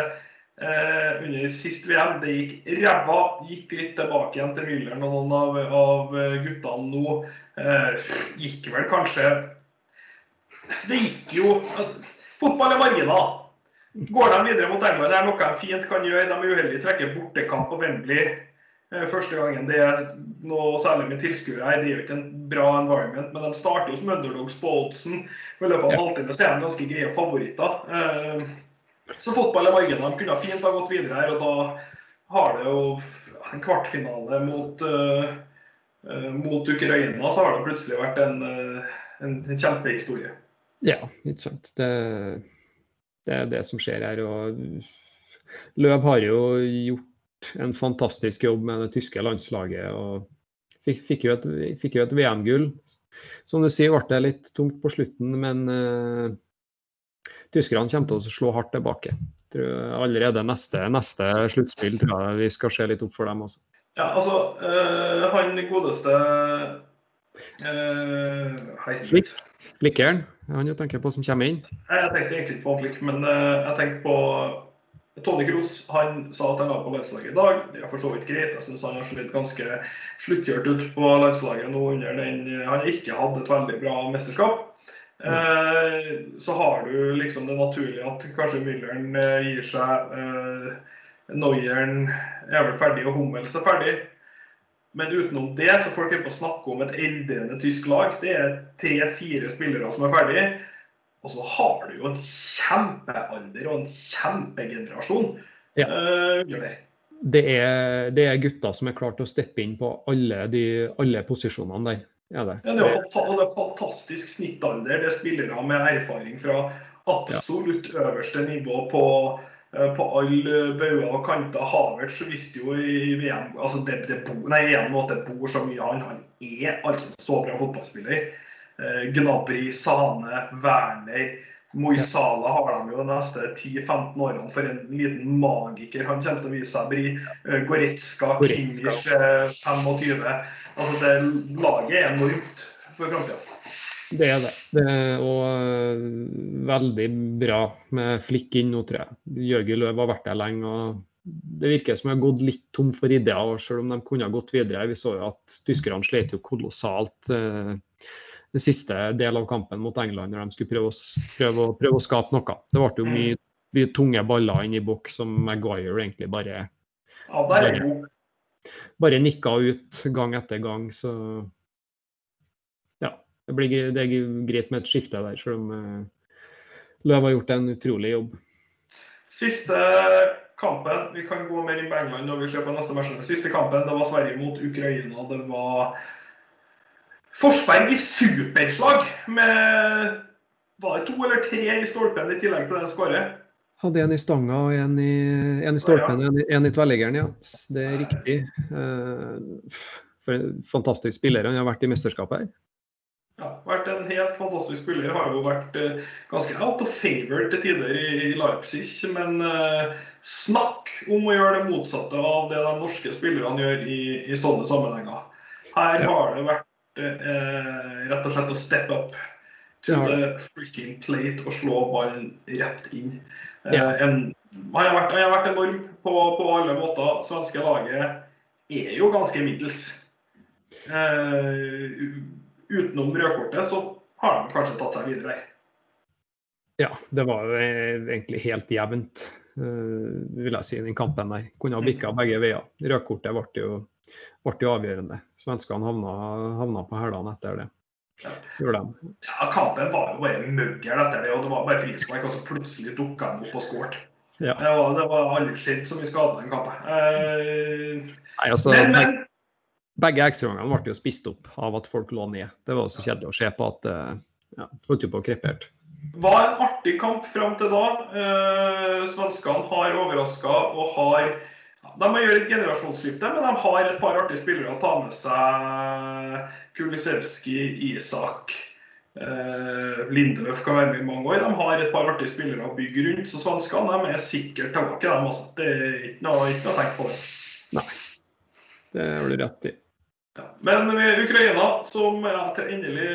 Speaker 1: uh, under sist VM. Det gikk ræva. Gikk litt tilbake igjen til Müller og noen av, av guttene nå. gikk vel kanskje det gikk jo Fotball er marginer. Går de videre mot England, det er noe de fint kan gjøre. De er uheldige trekker bortekamp på Wembley eh, første gangen. Det er noe særlig med tilskuere her. Det er jo ikke en bra environment, men de starter jo som underdogs på oddsen. I løpet av en halvtime så er de ganske greie favoritter. Eh, så fotball er marginene. De kunne fint ha gått videre her, og da har det jo en kvartfinale mot, uh, mot Ukraina, så har det plutselig vært en, en, en kjempehistorie.
Speaker 2: Ja, ikke sant. Det, det, er det som skjer her. og Løv har jo gjort en fantastisk jobb med det tyske landslaget. og Fikk, fikk jo et, et VM-gull. Som du sier, ble det litt tungt på slutten, men uh, tyskerne kommer til å slå hardt tilbake. Tror, allerede neste, neste sluttspill tror jeg vi skal se litt opp for dem også.
Speaker 1: Ja, altså, øh, han godeste
Speaker 2: øh, Flik, Flikkeren, han du tenker på som kommer inn?
Speaker 1: Nei, Jeg tenkte egentlig ikke på Flikk, men øh, jeg tenkte på Tony Kroos han sa at han var på landslaget i dag. Det er for så vidt greit. Jeg syns han har slitt ganske sluttkjørt ut på landslaget nå under den Han ikke hadde et veldig bra mesterskap. Eh, så har du liksom det naturlige at kanskje Mülleren eh, gir seg. Eh, er vel ferdig, og Hummels er ferdig. Men utenom det så folk er på å snakke om et eldrende tysk lag. Det er tre-fire spillere som er ferdig. Og så har du jo en kjempealder og en kjempegenerasjon ja. uh,
Speaker 2: det, er, det er gutter som er klart til å steppe inn på alle, de, alle posisjonene der.
Speaker 1: Ja, det. Ja, det, er er fantastisk snittalder. Det er spillere med erfaring fra absolutt øverste nivå på, eh, på alle bauger og kanter. Havertz visste jo i VM altså det, det bo, nei, igjen at det bor så mye han. Han er altså så bra fotballspiller. Eh, Gnabry, Sane, Werner. Moisala har de jo de neste 10-15 årene for en liten magiker. Han kommer til å vise seg bli Goretzka, Goretzka, Kimmich 25. Eh, altså det Laget er enormt for framtida.
Speaker 2: Det er det. det er, og veldig bra med flikk inn nå, tror jeg. Jørgen Løv har vært der lenge. og Det virker som de har gått litt tom for ideer, selv om de kunne ha gått videre. Vi så jo at tyskerne slet jo kolossalt. Eh, den siste del av kampen mot England, når de skulle prøve å, prøve prøve å skape noe. Det ble jo mye, mye tunge baller inn i boks som Maguire egentlig bare
Speaker 1: ja, bare,
Speaker 2: bare nikka ut gang etter gang. Så ja, det, blir, det er greit med et skifte der, selv om uh, Løv har gjort en utrolig jobb.
Speaker 1: Siste kampen, vi kan gå mer inn på England når vi ser på neste match. Siste kampen det var Sverige mot Ukraina. Det var Forsberg i superslag med var det to eller tre i stolpen i tillegg til det skåret?
Speaker 2: Hadde en i stanga og en i, en i stolpen og en, i tverrliggeren, ja. Det er riktig. Uh, for en fantastisk spiller han har vært i mesterskapet her.
Speaker 1: Ja, vært en helt fantastisk spiller. Har jo vært uh, ganske out of favor til tider i, Leipzig. Men uh, snakk om å gjøre det motsatte av det de norske spillerne gjør i, i sånne sammenhenger. Her har det vært eh, rett og slett å step up to the freaking plate og slå ballen rett inn. Eh, ja. en, han, har vært, han, har vært, enorm på, på alle måter. Svenske laget er jo ganske middels. Uh, utenom rødkortet så har de kanskje tatt seg videre.
Speaker 2: Ja, det var jo egentlig helt jevnt, uh, vil jeg si, den kampen der. Kunne ha bikka begge veier. Rødkortet ble jo ble jo avgjørende. Svenskene havna, havna på hælene etter det.
Speaker 1: Ja. de. Ja, kampen var jo bare møggel etter det, og det var bare frispark, og så plutselig dukka han opp og skåret. Ja. Det, var, det var aldri skjedd så mye skade den kampen. Eh,
Speaker 2: Nei, altså, men, men, begge ekstraomgangene ble jo spist opp av at folk lå ned. Det var også kjedelig å se på at eh, ja, holdt jo på å krepert.
Speaker 1: Var en artig kamp fram til da. Eh, svenskene har overraska og har de må gjøre et generasjonsskifte, men de har et par artige spillere å ta med seg. Kulisevskij, Isak, eh, Lindeløf kan være med i mange år. De har et par artige spillere å bygge rundt. Så svenskene er sikkert tilbake. De, altså. Det er ikke noe, ikke noe å tenke på det.
Speaker 2: Nei, det har du rett i.
Speaker 1: Ja. Men Ukraina, som er endelig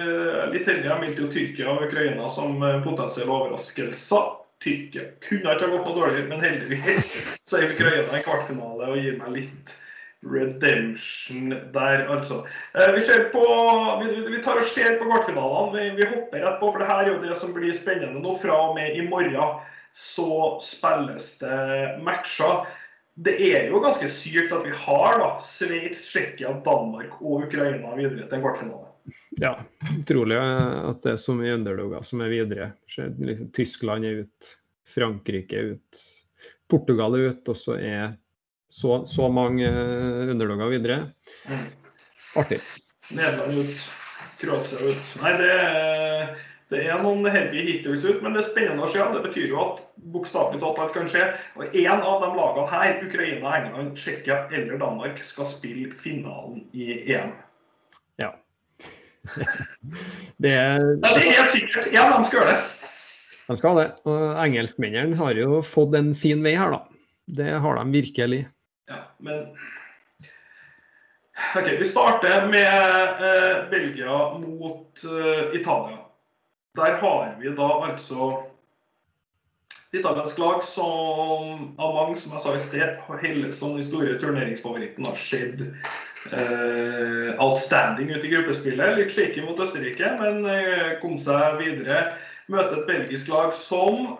Speaker 1: litt heldig, jeg meldte jo Tyrkia og Ukraina som potensielle overraskelser. Tyrkia kunne ikke ha gått noe dårlig, men heldigvis så er Ukraina i kvartfinale og gir meg litt redemption der, altså. Eh, vi, ser på, vi, vi tar og ser på kvartfinalene. Vi, vi, hopper rett på, for det her er jo det som blir spennende nå. Fra og med i morgen så spilles det matcher. Det er jo ganske sykt at vi har da Sveits, Tsjekkia, Danmark og Ukraina videre til en kvartfinale.
Speaker 2: Ja, utrolig at det er så mye underdoger som er videre. Liksom, Tyskland er ut, Frankrike er ut, Portugal er ut, og så er så, så mange underdogger videre. Artig.
Speaker 1: Nederland ut, Kroatia ut. Nei, det Det er noen heavy hitters ut, men det er spennende å se. Det betyr jo at bokstavelig talt alt kan skje. Og én av de lagene her, Ukraina, England, Tsjekkia eller Danmark, skal spille finalen i EM.
Speaker 2: Ja. det er
Speaker 1: Ja, det er helt sikkert. Ja, de skal gjøre det.
Speaker 2: De skal det. Og engelskmennene har jo fått en fin vei her, da. Det har de virkelig.
Speaker 1: Men OK, vi starter med eh, Belgia mot eh, Italia. Der har vi da altså et italiensk lag som av mange, som jeg sa i sted, hele som den store turneringsfavoritten har skjedd eh, outstanding ut i gruppespillet. Litt slike mot Østerrike, men eh, kom seg videre. Møter et belgisk lag som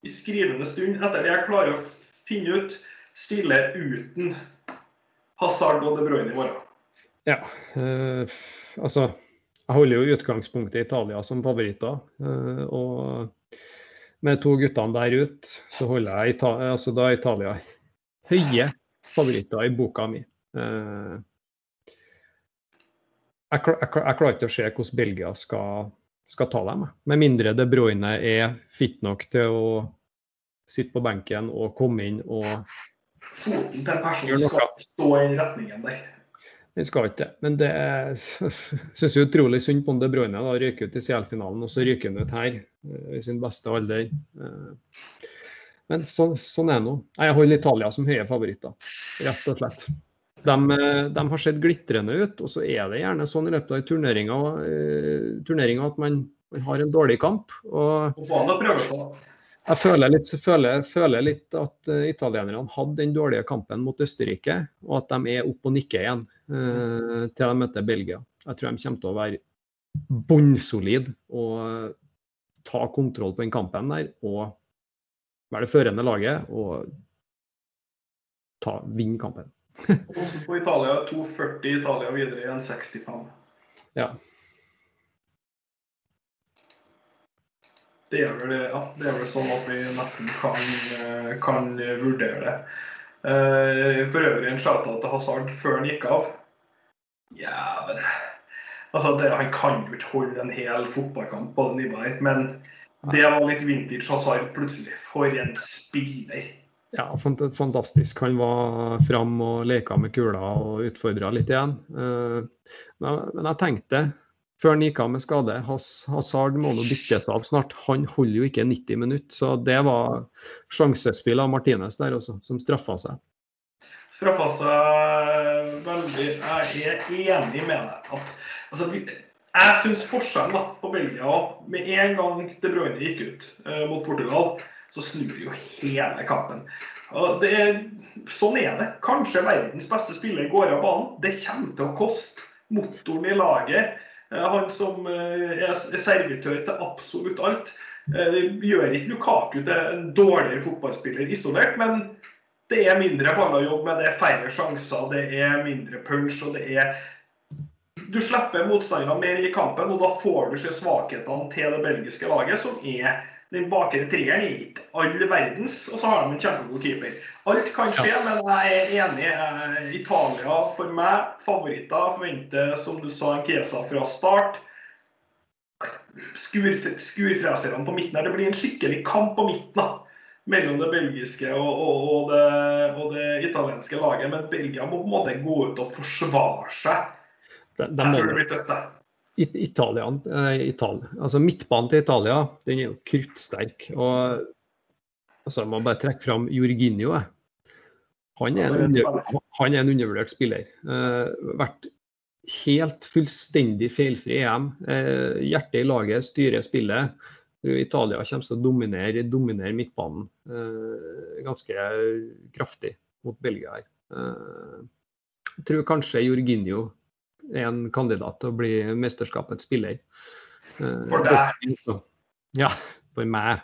Speaker 1: i skrivende stund, etter det jeg klarer å finne ut, stiller uten Hazard og De Bruyne i morgen.
Speaker 2: Ja. Eh, altså jeg holder jo utgangspunktet i Italia som favoritter. eh, Og med to guttene der ut, så holder jeg Italia, altså da Italia høye favoritter i boka mi. Eh, jeg, jeg klarer ikke å se hvordan Belgia skal, skal ta dem. Med mindre De Bruyne er fit nok til å sitte på benken og komme inn og
Speaker 1: Foten til en person skal stå i den retningen der.
Speaker 2: Den skal ikke det. Men det synes jeg er utrolig synd på De Bruyne. da, røyker ut i CL-finalen, og så ryker han ut her eh, i sin beste alder. Eh, Men så, sånn er det nå. Jeg holder Italia som høye favoritter, rett og slett. De, eh, de har sett glitrende ut, og så er det gjerne sånn i løpet av turneringa, turneringa at man, man har en dårlig kamp. og
Speaker 1: Og få han å prøve på.
Speaker 2: Jeg føler litt, føler, føler litt at uh, italienerne hadde den dårlige kampen mot Østerrike, og at de er oppe og nikker igjen uh, til de møter Belgia. Jeg tror de kommer til å være bunnsolide og uh, ta kontroll på den kampen der og være det førende laget og ta, vinne kampen.
Speaker 1: Også på Italia 2,40 Italia videre i en 65.
Speaker 2: Ja.
Speaker 1: Det er vel, ja, det er vel sånn at vi nesten kan, eh, kan vurdere det. Uh, For øvrig en shout-out til Hazard før han gikk av. Ja, altså det, Han kan jo ikke holde en hel fotballkamp på det nivået her, men det var litt vintage Hazard plutselig. For en spiller.
Speaker 2: Ja, fantastisk. Han var fram og leka med kula og utfordra litt igjen. Men men jeg tenkte før han gikk av med skade Hazard må nå dyttes av snart. Han holder jo ikke 90 minutter. Så det var sjansespill av Martinez der også, som straffa seg.
Speaker 1: straffa seg veldig Jeg er enig med deg. at altså, Jeg syns forskjellen på Belgia Med en gang De Bruyne gikk ut uh, mot Portugal, så snur jo hele kampen. Og er, sånn er det. Kanskje verdens beste spiller går av banen. Det kommer til å koste motoren i laget. Eh, Han som eh, er er servitør til absolutt alt. Eh, Det gjør ikke Lukaku til en dårligere fotballspiller isolert, men det er mindre jobbe med, det er færre sjanser, det er mindre punch. og det er Du slipper motstanderne mer i kampen, og da får du se svakhetene til det belgiske laget, som er den bakre treeren er ikke all verdens, og så har de en kjempegod keeper. Alt kan skje, men jeg er enig. Eh, Italia for meg, favoritter. Forventer, som du sa, en Kesa fra start. Skur, skurfreserne på midten her. Det blir en skikkelig kamp på midten. da mellom det belgiske og, og, og, det, og det italienske laget. Men Belgia må på en måte gå ut og forsvare seg.
Speaker 2: De, de
Speaker 1: Jeg tror det blir tøft. det.
Speaker 2: It- Italian, eh, altså Midtbanen til Italia den er jo kruttsterk. og altså, Man bare trekke fram Jorginho. Han er en, han er en undervurdert spiller. Eh, vært helt fullstendig feilfri i EM. Eh, hjertet i laget styrer spillet. Italia kommer til å dominere, dominere midtbanen eh, ganske kraftig mot Belgia her. Eh, jeg tror kanskje Jorginho er en kandidat til å bli mesterskapets spiller. Eh,
Speaker 1: For deg.
Speaker 2: Ja, for meg.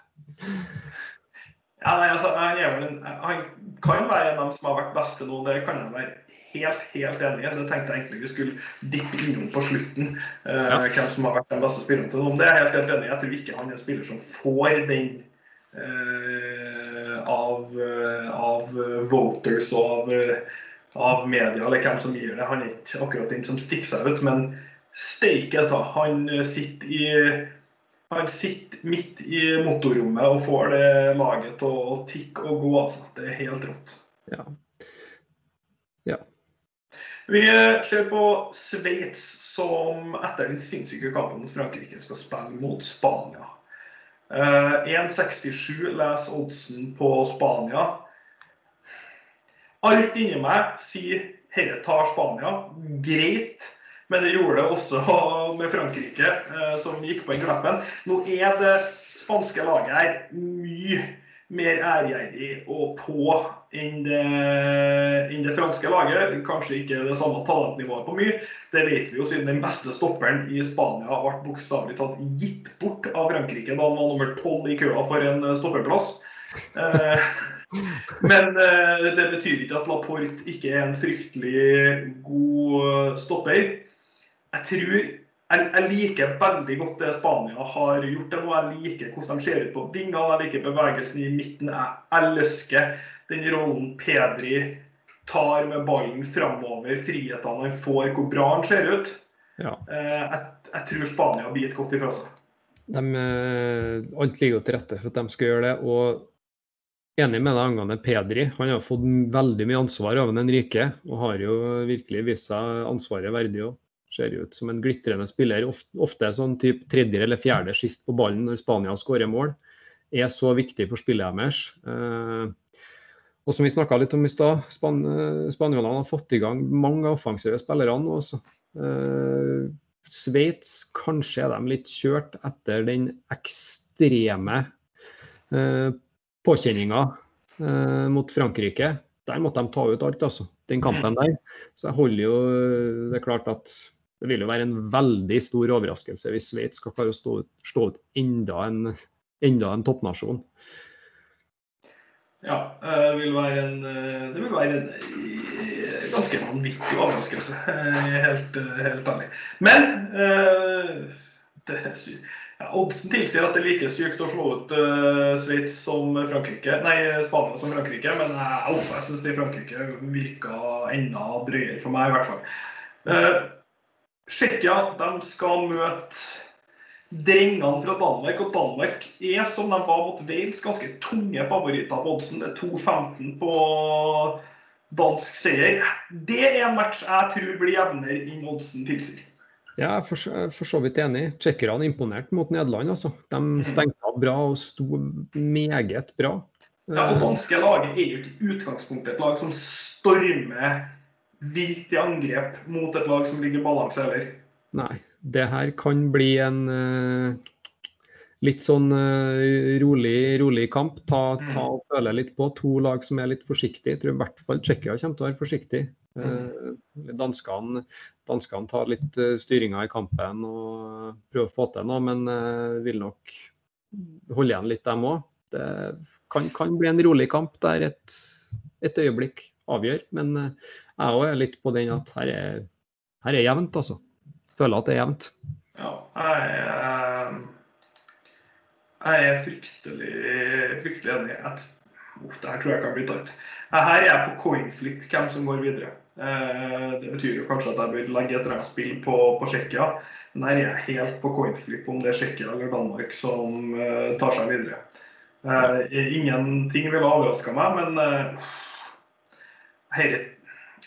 Speaker 1: Ja, nei, altså, en, han kan være en av dem som har vært beste nå, det kan jeg være helt helt enig i. Det tenkte jeg egentlig vi skulle dippe innom på slutten. eh,
Speaker 2: Ja.
Speaker 1: Hvem som har vært den beste spilleren til nå. Men det er jeg helt, helt enig i. Jeg tror ikke han er en spiller som får den eh, av, eh, av voters og av, eh, av media, eller hvem som gir det. Han er ikke akkurat den som stikker seg ut, men steike ta. Han eh, sitter i Han sitter midt i motorrommet og får det laget til å tikke og gå. altså. Det er helt rått.
Speaker 2: Ja. Ja.
Speaker 1: Vi ser på Sveits, som etter den sinnssyke kampen mot Frankrike skal spille mot Spania. Eh, 1,67 leser oddsen på Spania. Alt inni meg sier dette tar Spania. Greit. Men det gjorde det også med Frankrike, eh, som gikk på en klappen. Nå er det spanske laget her mye mer ærgjerrig og på enn det, enn det franske laget. Kanskje ikke det samme talentnivået på mye. Det vet vi jo siden den beste stopperen i Spania ble bokstavelig talt gitt bort av Frankrike da han var nummer tolv i køa for en stoppeplass. Eh, men eh, det betyr ikke at Laporte ikke er en fryktelig god stopper jeg tror jeg, jeg, liker veldig godt det Spania har gjort det nå. Jeg liker hvordan de ser ut på vingene, jeg liker bevegelsen i midten. Jeg elsker den rollen Pedri tar med ballen framover, frihetene han får, hvor bra han ser ut.
Speaker 2: Ja.
Speaker 1: Eh, jeg, jeg, tror Spania blir et godt ifra seg.
Speaker 2: De, eh, alt ligger jo til rette for at de skal gjøre det. og Enig med deg angående Pedri. Han har fått veldig mye ansvar av Henrike, og har jo virkelig vist seg ansvaret verdig òg. Ser ut som en glitrende spiller. Ofte, er sånn type tredje eller fjerde sist på ballen når Spania skårer mål. Er så viktig for spillet deres. Eh, og som vi snakka litt om i stad, span spanjolene har fått i gang mange offensive spillere nå også. Eh, Sveits, kanskje er de litt kjørt etter den ekstreme eh, påkjenninga eh, mot Frankrike. Der måtte de ta ut alt, altså. Den kampen der. Så jeg holder jo Det er klart at det vil jo være en veldig stor overraskelse hvis Sveits skal klare å stå, stå ut enda en, enda en toppnasjon.
Speaker 1: Ja, eh, det vil være en, eh, vil være en eh, ganske vanvittig overraskelse. Helt, helt ærlig. Men det, ja, oddsen tilsier at det er like sykt å slå ut Sveits som Frankrike, nei, Spania som Frankrike, men jeg, jeg syns Frankrike virka enda drøyere for meg, i hvert fall. Tsjekkia skal møte drengene fra Danmark. Og Danmark er, som de var mot Wales, ganske tunge favoritter på oddsen. Det er 2-15 på dansk seier. Det er en match jeg tror blir jevnere enn oddsen tilsier.
Speaker 2: Ja, jeg er for, så vidt enig. Tsjekkerne imponerte mot Nederland. Altså. De mm. stengte av bra og sto meget bra.
Speaker 1: Ja, og danske laget er jo ikke i utgangspunktet et lag som stormer vilt i angrep mot et lag som ligger balanse over.
Speaker 2: Nei. Det her kan bli en uh, litt sånn uh, rolig, rolig, kamp. Ta, mm. ta og føle litt på. To lag som er litt forsiktige. Jeg tror i hvert fall Tsjekkia kommer til å være forsiktig. Uh, danskene, danskene tar litt uh, styringa i kampen og prøver å få til noe, men vil nok holde igjen litt, dem òg. Det kan, kan, bli en rolig kamp der et, et øyeblikk avgjør. Men jeg òg er litt på den at her er, her er jevnt, altså. Føler at det er jevnt.
Speaker 1: Ja, jeg er, jeg er fryktelig, fryktelig enig. Uff, det her tror jeg kan bli tatt. Her er jeg på coinflip hvem som går videre. Eh, det betyr jo kanskje at jeg bør legge et eller på, på Tsjekkia. Men der er jeg helt på coinflip om det er Tsjekkia eller Danmark som uh, tar seg videre. Uh, ingenting ville overraska meg, men uh, her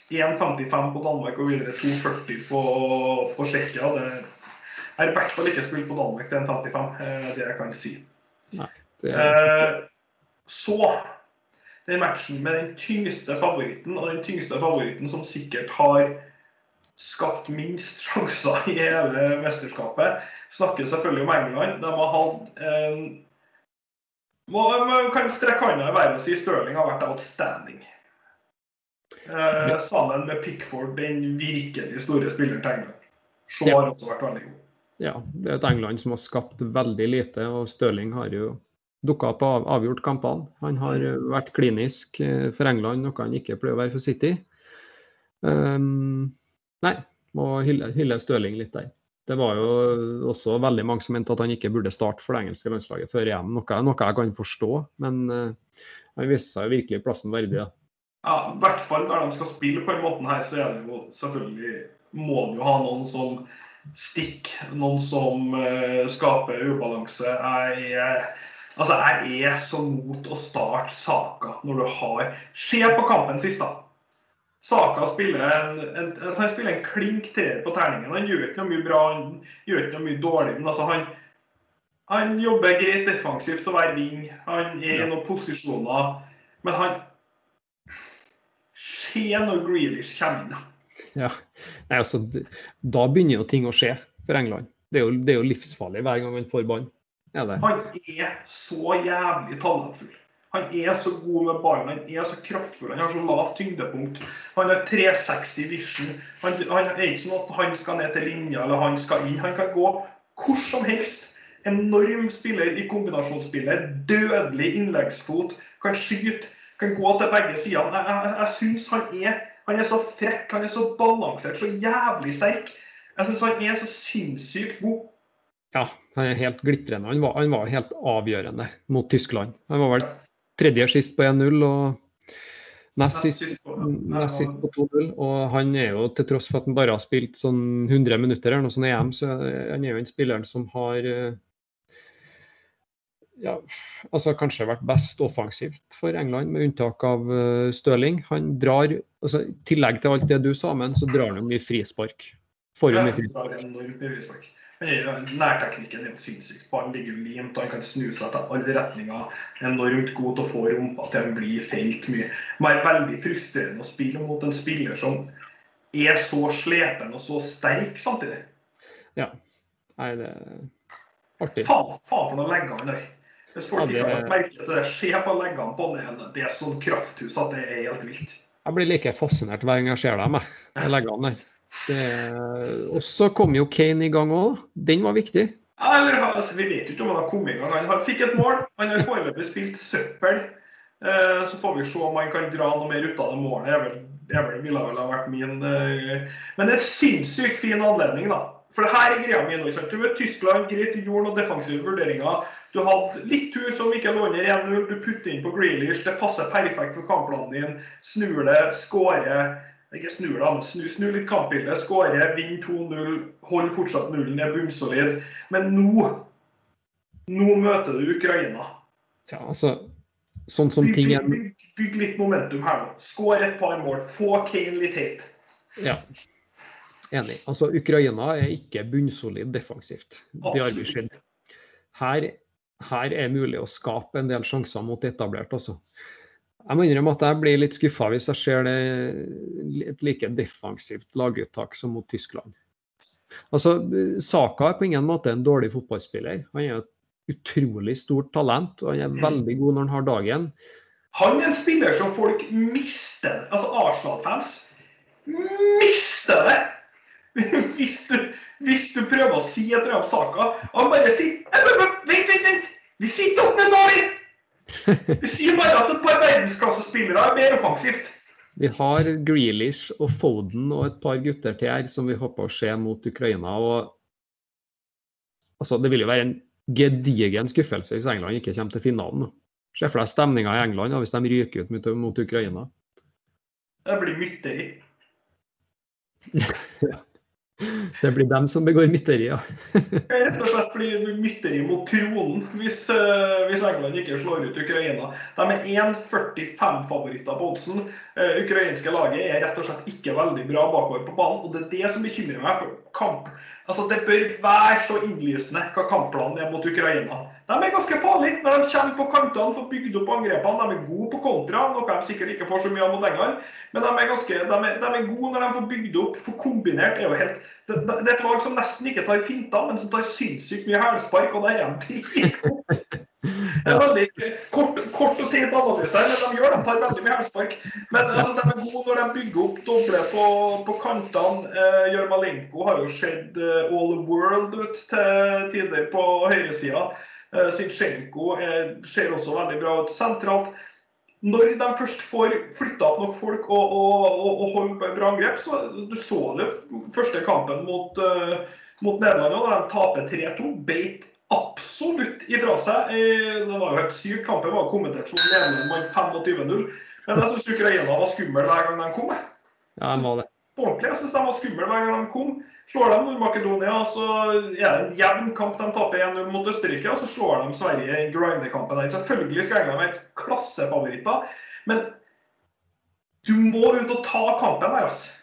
Speaker 1: 1,55 på Danmark og videre 2,40 på, på Tsjekkia. Det er i hvert fall ikke spilt på Danmark til 1,55, eh, det jeg kan si.
Speaker 2: Nei, er...
Speaker 1: eh, så den matchen med den tyngste favoritten, og den tyngste favoritten som sikkert har skapt minst sjanser i hele mesterskapet, snakker selvfølgelig om England. De har hatt en Man kan strekke hånda i været og si Stirling har vært outstanding. Eh, sammen med Pickford, den virkelig store spilleren til England. Shaw har også vært veldig god.
Speaker 2: Ja, det er et England som har skapt veldig lite, og Stirling har jo dukka opp og avgjort kampene. Han har mm. vært klinisk eh, for England, noe han ikke pleier å være for City. Um, nei, må hylle, hylle Støling litt der. Det var jo også veldig mange som mente at han ikke burde starte for det engelske landslaget før EM, noe, noe jeg kan forstå. Men uh, han viste seg virkelig plassen verdig. Da.
Speaker 1: Ja, I hvert fall når de skal spille på den måten her, så er det jo selvfølgelig må du jo ha noen som stikk, noen som uh, skaper ubalanse. Jeg, uh, altså, jeg er så mot å starte saka når du har Se på kampen sist, da. Saka spiller en, en, han spiller en klink treer på terningen. Han gjør ikke noe mye bra, han gjør ikke noe mye dårlig. Men altså, han, han jobber greit defensivt å være ving. Han er i noen posisjoner. Men han Se når Grealish kommer inn.
Speaker 2: Ja. Nei, altså, da begynner jo ting å skje for England. Det er jo, det er jo livsfarlig hver gang han får ballen.
Speaker 1: Han er så jævlig talentfull. Han er så god med ballen, han er så kraftfull, han har så lavt tyngdepunkt. Han har 360 vision. Han, han er ikke sånn at han skal ned til linja eller han skal inn. Han kan gå hvor som helst. Enorm spiller i kombinasjonsspillet. Dødelig innleggsfot. Kan skyte. Kan gå til begge sider. Jeg, jeg, jeg syns han er han er så frekk, han er så balansert, så jævlig sterk. Jeg syns han er så sinnssykt god.
Speaker 2: Ja, han er helt glitrende. Han var, han var helt avgjørende mot Tyskland. Han var vel tredje sist på 1-0 og nest sist, nest sist på 2-0. Og han er jo, til tross for at han bare har spilt sånn 100 minutter eller noe sånt EM, så han er jo en spilleren som har eh, ja, altså kanskje vært best offensivt for England, med unntak av Støling. Han drar, altså I tillegg til alt det du sa, men så drar han jo mye frispark.
Speaker 1: Får jo mye frispark. Nærteknikken er sinnssykt. Ballen ligger limt, han kan snu seg til alle retninger. Enormt god til å få rumpa til han blir feilt mye. Det er veldig frustrerende å spille mot en spiller som er så slepen og så sterk samtidig.
Speaker 2: Ja. Nei, det er artig.
Speaker 1: Faen, fa, for noen legger han der. Hvis folk ikke har merket merke til det, se på leggene på den. Det er sånn krafthus at det er helt vilt.
Speaker 2: Jeg blir like fascinert hver gang jeg ser dem, med leggene der. Og så kom jo Kane i gang òg. Den var viktig.
Speaker 1: Altså, vi vet jo ikke om han har kommet i gang. Han fikk et mål. Han har foreløpig spilt søppel. Eh, så får vi se om han kan dra noe mer ut av det målet. Vil, ville vel ha vært min eh. Men det er en sinnssykt fin anledning, da. For det her er greia mi nå. Du vet, Tyskland greit, gjorde noen defensive vurderinger. Du hadde litt tur som ikke lå under 1-0. Du putter inn på Grealish. Det passer perfekt for kampplanen din. Snur det, skårer. Ikke snur men snu, snu litt kampbildet. Skåre, vinn 2-0. Hold fortsatt nullen, er bunnsolid. Men nå Nå møter du Ukraina.
Speaker 2: Ja, altså Sånn som ting
Speaker 1: er bygg, bygg, litt momentum her nå. Skår et par mål. Få Kane litt hit.
Speaker 2: Ja. Enig. Altså, Ukraina er ikke bunnsolid defensivt. Det har vi sett. Her her er mulig å skape en del sjanser mot etablert også. Jeg må innrømme at jeg blir litt skuffa hvis jeg ser det et like defensivt laguttak som mot Tyskland. Altså, Saka er på ingen måte en dårlig fotballspiller. Han er et utrolig stort talent, og han er mm. veldig god når han har dagen.
Speaker 1: Han er en spiller som folk mister. Altså Arsenal-fans mister det! Hvis du, hvis du prøver å si et eller annet Saka, han bare sier Vent, vent, vent! Vi sitter opp med dårlig! Vi sier bare at et par verdensklassespillere er mer offensivt.
Speaker 2: Vi har Grealish og Foden og et par gutter til her som vi håper å se mot Ukraina. og altså, Det vil jo være en gedigen skuffelse hvis England ikke kommer til finalen. Se for deg stemninga i England hvis de ryker ut mot, mot Ukraina.
Speaker 1: Det blir mytteri.
Speaker 2: Det blir dem som begår mytterier.
Speaker 1: Rett og slett blir mytteri mot tronen hvis, uh, hvis, England ikke slår ut Ukraina. De er 1,45-favoritter på oddsen. Uh, ukrainske laget er rett og slett ikke veldig bra bakover på banen. og Det er det som bekymrer meg. for kamp. Altså, Det bør være så innlysende hva kampplanen er mot Ukraina. De er ganske farlige når de kommer på kantene, får bygd opp angrepene. De er gode på kontra, noe de sikkert ikke får så mye av mot England. Men de er, ganske, de er, de er gode når de får bygd opp. For kombinert er jo helt det, det, er et lag som nesten ikke tar finter, men som tar sinnssykt mye hælspark, og der er de dritgode. Det er veldig kort, kort og teit analyse her, men de gjør de tar veldig mye hælspark. Men altså, de er gode når de bygger opp doble på, på kantene. Eh, Jørmalenko har jo sett uh, all the world ut til tider på høyresida. Eh, Zinchenko ser også veldig bra ut sentralt. Når de først får flytta opp nok folk og, og, og, og holder bra angrep, så du så det første kampen mot, uh, mot Nederland, da de taper 3-2. Beit absolutt ifra seg. Det var jo helt sykt. Kampen var kommentert som Nederland vant 25-0. Men jeg syns Ukraina var skummel hver gang de kom.
Speaker 2: Ja, jeg må det.
Speaker 1: ordentlig. Jeg syns de var skumle hver gang de kom. Slår de Nord-Makedonia, så er det en jevn kamp. De taper 1-0 mot Østerrike, og så slår de Sverige i grindekampen. Selvfølgelig skal England være klassefavoritter, men du må ut og ta kampen der, altså.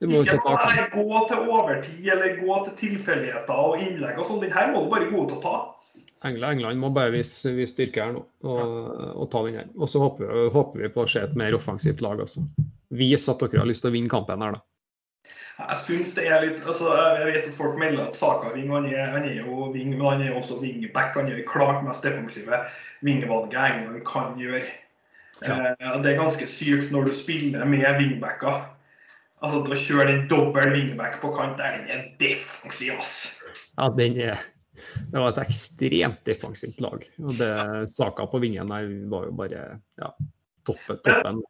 Speaker 1: Ikke bare gå til overtid eller gå til tilfeldigheter og innlegg og sånn. Den her må du bare gå ut og ta.
Speaker 2: England, England må bare vise, vise styrke her nå og, og ta den her. Og så håper, håper, vi på å se et mer offensivt lag også. Vis at dere har lyst til å vinne kampen her, da.
Speaker 1: Jeg synes det er litt altså Jeg vet at folk melder at Saka wing, han er, han er jo wing, men han er også wingback. Han er klart mest defensive wingvalget England kan gjøre. Ja. Eh, det er ganske sykt når du spiller med wingbacker. Altså Å kjøre den dobbel wingback på kant der, den er defensiv, ass.
Speaker 2: Ja, den er Det var et ekstremt defensivt lag. Og det Saka på vingen der var jo bare ja, toppen. toppen.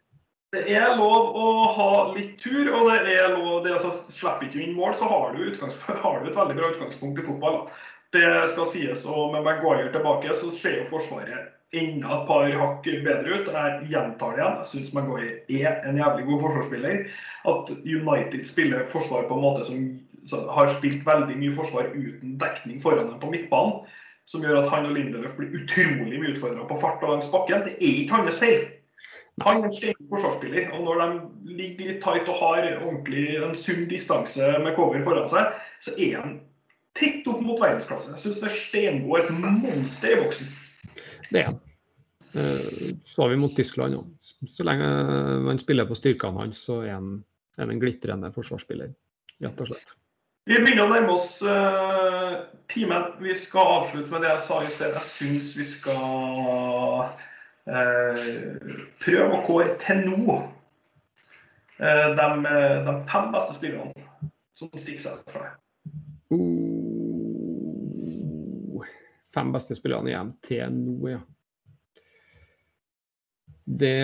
Speaker 1: Det er lov å ha litt tur, og det er lov det altså, Slipper ikke inn mål, så har du, har du, et veldig bra utgangspunkt i fotball. Det skal sies. Og med Maguire tilbake, så ser jo Forsvaret enda et par hakk bedre ut. Jeg gjentar det igjen. Jeg syns Maguire er en jævlig god forsvarsspiller. At United spiller forsvar på en måte som, har spilt veldig mye forsvar uten dekning foran dem på midtbanen, som gjør at han og Lindelöf blir utrolig mye utfordra på fart og langs bakken. Det er ikke hans feil. Han er en forsvarsspiller, og når de ligger litt tight og har ordentlig en sunn distanse med cover foran seg, så er han tett opp mot verdensklasse. Jeg syns det er Stenbo et monster i boksen.
Speaker 2: Det er han. Eh, så har vi mot Tyskland òg. Så lenge man spiller på styrkene hans, så er han en glitrende forsvarsspiller, rett og slett.
Speaker 1: Vi begynner å nærme oss uh, timen. Vi skal avslutte med det jeg sa i sted. Jeg syns vi skal uh, prøve å kåre til nå uh, de, de, fem beste spillerne som stikker seg fra deg.
Speaker 2: Uh, fem beste spillerne igjen til nå, ja. Det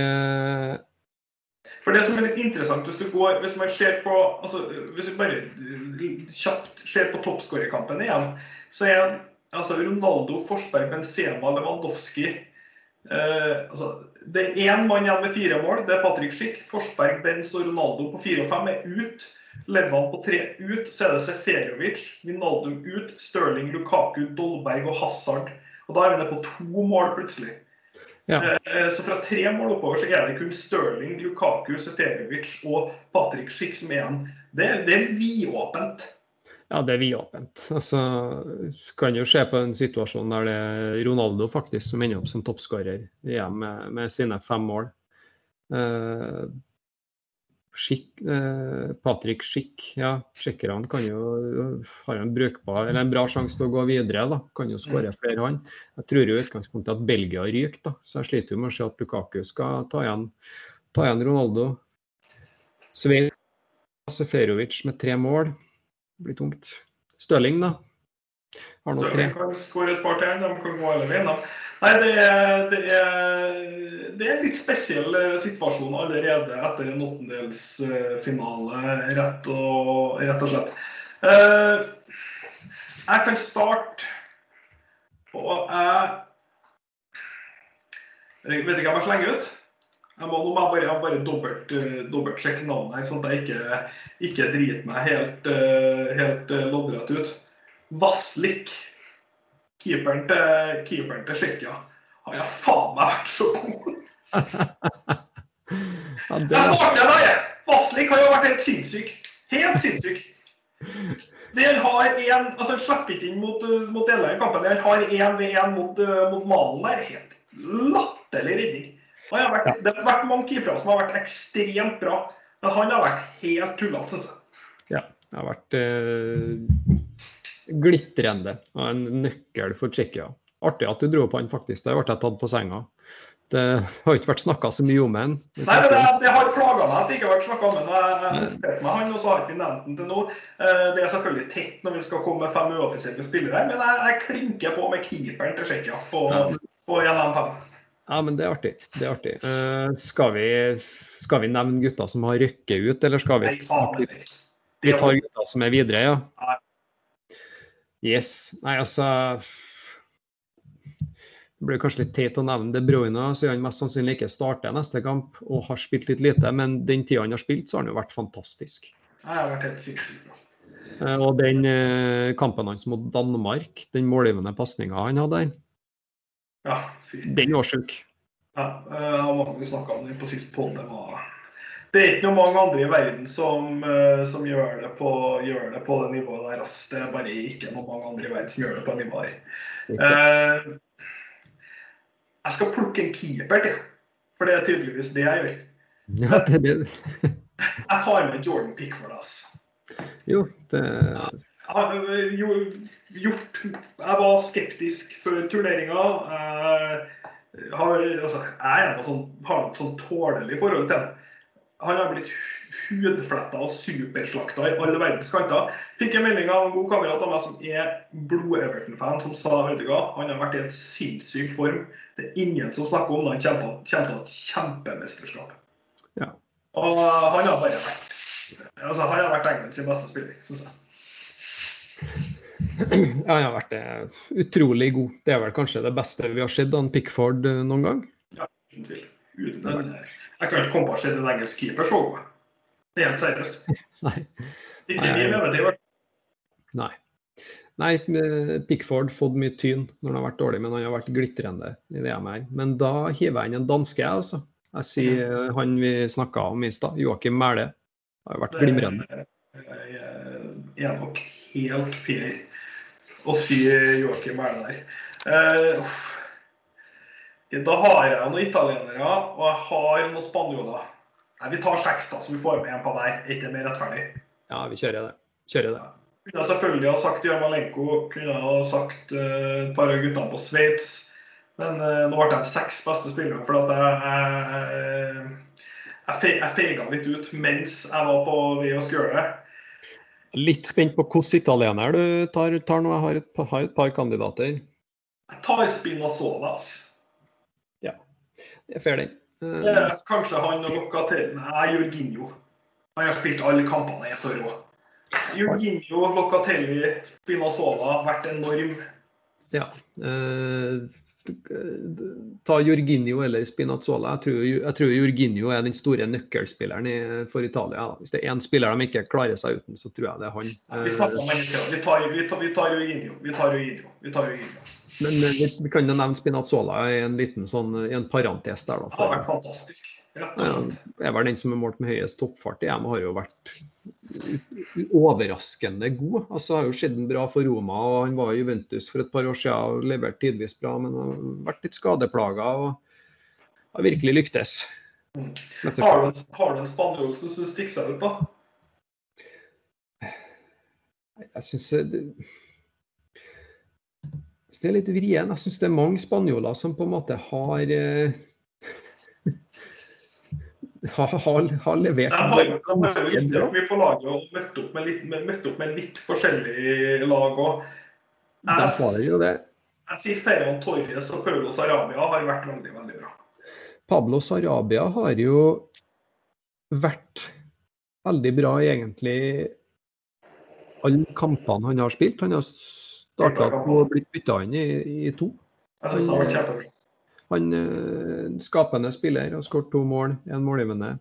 Speaker 1: For det som er litt interessant, hvis du går, hvis man ser på altså, Hvis vi bare kjapt ser på toppskårerkampen igjen, så er altså, Ronaldo, Forsberg, Benzema, Lewandowski Eh, altså, det er én mann igjen med fire mål. Det er Patrick Schick. Forsberg, Benz og Ronaldo på fire og fem er ut. Levan på tre ut. Så er det Seferovic, Vinaldo ut. Stirling, Lukaku, Dolberg og Hazard. Og Da er vi nede på to mål plutselig. Ja. Eh, så fra tre mål oppover så er det kun Stirling, Lukaku, Seferovic og Patrick Schick som er igjen. Det, det er vidåpent.
Speaker 2: Ja, det er vidåpent. Altså, kan jo se på en situasjon der det er Ronaldo faktisk som ender opp som toppskårer ja, med, med, sine fem mål. Eh, Schick, eh, Patrick Schick, ja, tsjekkerne kan jo har en brukbar, eller en bra sjanse til å gå videre. da, Kan jo skåre mm. flere, han. Jeg tror jo i utgangspunktet at Belgia ryker, da, så jeg sliter jo med å se at Lukaku skal ta igjen, ta igjen Ronaldo. Svein Seferovic med tre mål blir tungt. Støling, da?
Speaker 1: Har nå tre. kan skåre et par til. De kan gå alle veien. Nei, det er, det, er, det er, litt spesiell eh, situasjon allerede etter en åttendelsfinale, rett og, rett og slett. Uh, jeg kan starte og jeg, jeg vet ikke om jeg slenger ut. Jeg må, må jeg bare, bare dobbelt, uh, dobbeltsjekke navnet, her, sånn at jeg ikke, ikke driter meg helt, uh, helt uh, loddrett ut. Vaslik, keeperen til, keeperen til Tsjekkia, har jeg faen meg vært så god! ja, det... Jeg starter der, Vaslik har jo vært helt sinnssyk. Helt sinnssyk. Den har en, altså slipper ikke inn mot, mot deler av kampen. Han har én ved én mot, mot Malen der. Helt latterlig redning. Vært, det har vært mange keepere som har vært ekstremt bra, men han har vært helt tullete, syns jeg.
Speaker 2: Ja, det har vært eh, glitrende og en nøkkel for Tsjekkia. Artig at du dro på han, faktisk. Der ble jeg tatt på senga. Det har ikke vært snakka så mye om han.
Speaker 1: Nei, det, det, det har plaga meg at det ikke har vært snakka om ham. Jeg meg han, og så har ikke nevnt han til nå. Eh, det er selvfølgelig tett når vi skal komme med fem uoffisielle spillere, men jeg, jeg klinker på med keeperen til Tsjekkia på, ja. på 1-5.
Speaker 2: Ja, men det er artig. Det er artig. Uh, skal, vi, skal, vi, nevne gutter som har rykket ut, eller skal vi snakke Vi tar gutter som er videre, ja? Yes. Nei, altså Det blir kanskje litt teit å nevne De Bruyne, så han mest sannsynlig ikke starter neste kamp og har spilt litt lite. Men den tida han har spilt, så har han jo vært fantastisk.
Speaker 1: Jeg har vært helt sinnssykt bra.
Speaker 2: Eh, Og den eh, kampen hans mot Danmark, den målgivende pasninga han hadde der,
Speaker 1: Ja, fy.
Speaker 2: den var sjuk.
Speaker 1: Ja, eh, vi snakket om det på sist podd. Det, det er ikke noe mange andre i verden som, eh, som gjør, det på, gjør det på det nivået der. ass. Det er bare ikke noe mange andre i verden som gjør det på det nivået der. Uh, jeg skal plukke en keeper til, for det er tydeligvis det jeg gjør.
Speaker 2: Ja, det, det,
Speaker 1: Jeg tar med Jordan Pickford. altså.
Speaker 2: jo, det
Speaker 1: Jo, gjort Jeg var skeptisk før turneringa. Jeg har, altså, jeg noe sånn, har noe sånn tålelig forhold til ham. Han har blitt hudfletta og superslakta i alle verdens kanter. Fikk en melding av en god kamerat av meg som er blod-Everton-fan, som sa vet du hva, han har vært i en sinnssyk form. Det er ingen som snakker om det. Han kommer til å ha et kjempemesterskap.
Speaker 2: Ja.
Speaker 1: Og han har bare vært altså, han har vært England sin beste spiller, syns jeg.
Speaker 2: Ja, han har vært eh, utrolig god. Det er vel kanskje det beste vi har sett av Pickford eh, noen gang.
Speaker 1: Uten tvil. Uten den, jeg kan ikke komme på å se en engelsk keeper så god. Helt seriøst.
Speaker 2: Nei.
Speaker 1: Ikke
Speaker 2: Nei.
Speaker 1: min levetid. i hvert fall.
Speaker 2: Nei. Nei, eh, Pickford fått mye tyn når han har vært dårlig, men han har vært glitrende i det her. Men da hiver jeg inn en danske, jeg, altså. Jeg sier eh, han vi snakka om i stad, Joakim Mæhle. Har jo vært glimrende.
Speaker 1: Det er nok helt fair å si Joakim Mæhle der. Uh, da har jeg noen italienere, og jeg har noen spanjoler. Nei, Vi tar seks, da, så vi får med en på hver. Er ikke mer rettferdig?
Speaker 2: Ja, vi kjører det. Kjører det.
Speaker 1: Kunne jeg selvfølgelig ha sagt Jarmalenko, kunne jeg ha sagt eh, et par av guttene på Sveits. Men uh, nå ble de seks beste spillere, for at jeg, jeg, jeg, jeg feiga litt ut mens jeg var på vei å skulle gjøre det.
Speaker 2: Litt spent på hvilken italiener du tar, tar nå. Jeg har et, har et par kandidater.
Speaker 1: Jeg tar Spinazzola,
Speaker 2: Ja, er fair, den. Eh,
Speaker 1: Kanskje han og Locatelli Nei, Jorginho. Han har spilt alle kampene, er så rå. Jorginho, Locatelli, Spinazzola vært enorm.
Speaker 2: Ja. Eh, ta Jorginho eller Spinazzola. Jeg tror, jeg tror Jorginho er den store nøkkelspilleren for Italia. Hvis det er én spiller de ikke klarer seg uten, så tror jeg det er han.
Speaker 1: Vi snakker om mennesker. Vi tar, vi tar, vi tar Jorginho. Vi tar Jorginho. Vi tar Jorginho.
Speaker 2: Men vi, kan jo nevne Spinazzola i en liten sånn, i en parentes der. da.
Speaker 1: Det har vært fantastisk. Og
Speaker 2: er vel den som er målt med høyest toppfart i EM, har jo vært overraskende god. Altså Har jo skjedd en bra for Roma, og han var i Juventus for et par år siden og leverte tidvis bra, men har vært litt skadeplaga og har virkelig lyktes.
Speaker 1: Har du, har du en spanjol som du stikker seg ut da?
Speaker 2: Jeg syns det, jeg det er litt vrien. Jeg syns det er mange spanjoler som på en måte har eh, har, har, har levert
Speaker 1: Nei, har jo
Speaker 2: ganske
Speaker 1: mye på laget og møtt opp med litt, møtt opp med litt forskjellig lag. Og
Speaker 2: Jeg, jeg,
Speaker 1: jeg sier Ferran Torres og Paulo Sarabia har vært veldig, veldig bra.
Speaker 2: Pablo Sarabia har jo vært veldig bra i egentlig alle kampene han har spilt. Han har starta og blitt bytta inn i, i to.
Speaker 1: Han.
Speaker 2: Han eh, skapende spiller og skåret to mål, én målgivende.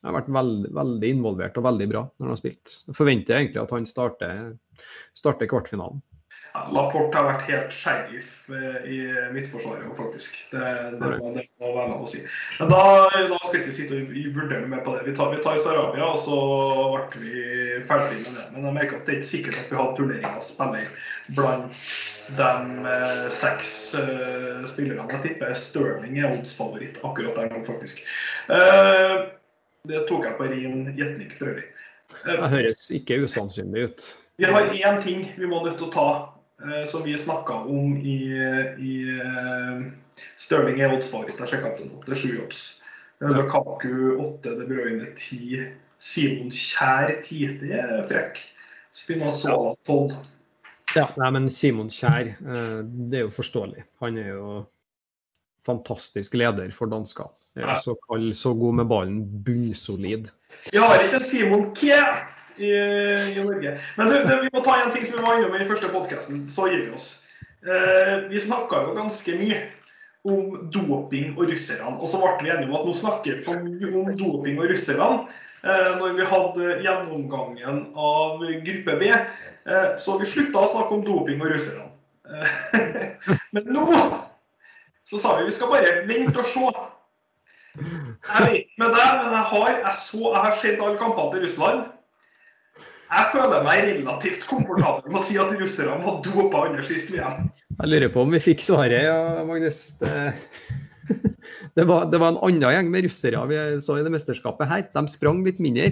Speaker 2: Har vært veldig, veldig involvert og veldig bra når han har spilt. Jeg forventer egentlig at han starter, starter kvartfinalen.
Speaker 1: Laporte har vært helt sheriff i i midtforsvaret, faktisk. Det, det, det må være lov å si. Men da, da skal ikke vi sitte og vurdere mer på det. Vi tar, vi tar Sarabia, og så ble vi ferdig med det. Men jeg merker at det er ikke sikkert at vi har turneringa spennende blant de eh, seks eh, spillerne. Jeg tipper Stirling er oddsfavoritt akkurat der nå, faktisk. Eh, det tok jeg på ren gjetning for øvrig. Eh,
Speaker 2: Det høres ikke usannsynlig ut.
Speaker 1: vi har én ting vi må nødt til å ta, eh, som vi snakka om i, i eh, Stirling er oddsfavoritt. Jeg sjekka opp det opp til sju odds. Lukaku åtte, De Bruyne ti. Simon Kjær ti. Det er frekk. Spinazzola tolv.
Speaker 2: Ja, nei, men Simon Kjær, eh, det er jo forståelig. Han er jo fantastisk leder for danskene. Så, kald, så god med ballen, bunnsolid.
Speaker 1: Vi har ikke en Simon Kjær i, i Norge. Men du, det, vi må ta en ting som vi var innom i den første podkasten, så gir vi oss. Eh, vi snakka jo ganske mye om doping og russerne. Og så ble vi enige om at nå snakker vi for mye om doping og russerne. eh, når vi hadde gjennomgangen av gruppe B. Eh, så vi slutta å snakke om doping og russerne. Eh, men nå så sa vi vi skal bare vente og se. Jeg vet ikke med deg, men jeg har, jeg jeg har sett alle kampene til Russland. Jeg føler meg relativt komfortabel med å si at russerne var dopa under sist VM.
Speaker 2: Jeg lurer på om vi fikk svaret, ja, Magnus. Det, det, var, det var en annen gjeng med russere vi så i det mesterskapet her. De sprang litt mindre.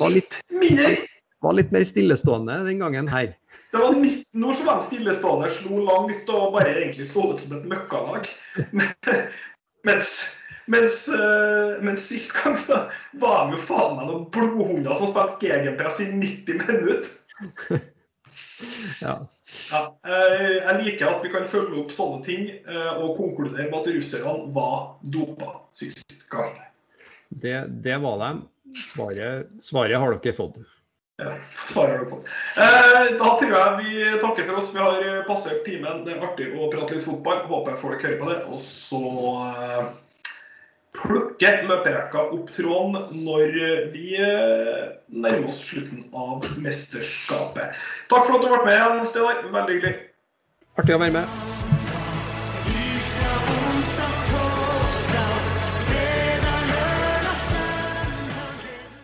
Speaker 2: Var litt,
Speaker 1: Mindre!
Speaker 2: var litt mer stillestående den gangen her.
Speaker 1: Det var 19 år som de stillestående, slo langt og bare egentlig så ut som et møkkalag. Mens, mens, uh, mens sist gang så var de jo faen meg noen blodhunder som spilte gegenpress i 90 minutter.
Speaker 2: Ja.
Speaker 1: Ja, Uh, jeg liker at vi kan følge opp sånne ting uh, og konkludere med at russerne var dopa sist gang.
Speaker 2: Det, det var de. Svaret, svaret har dere fått.
Speaker 1: Ja, svaret har på. fått. da tror jeg vi takker for oss. Vi har passert timen. Det er artig å prate litt fotball. Håper folk hører på det. Og så plukker løperekka opp tråden når vi eh, nærmer oss slutten av mesterskapet. Takk for at du ble med, Steinar. Veldig hyggelig.
Speaker 2: Artig å være med.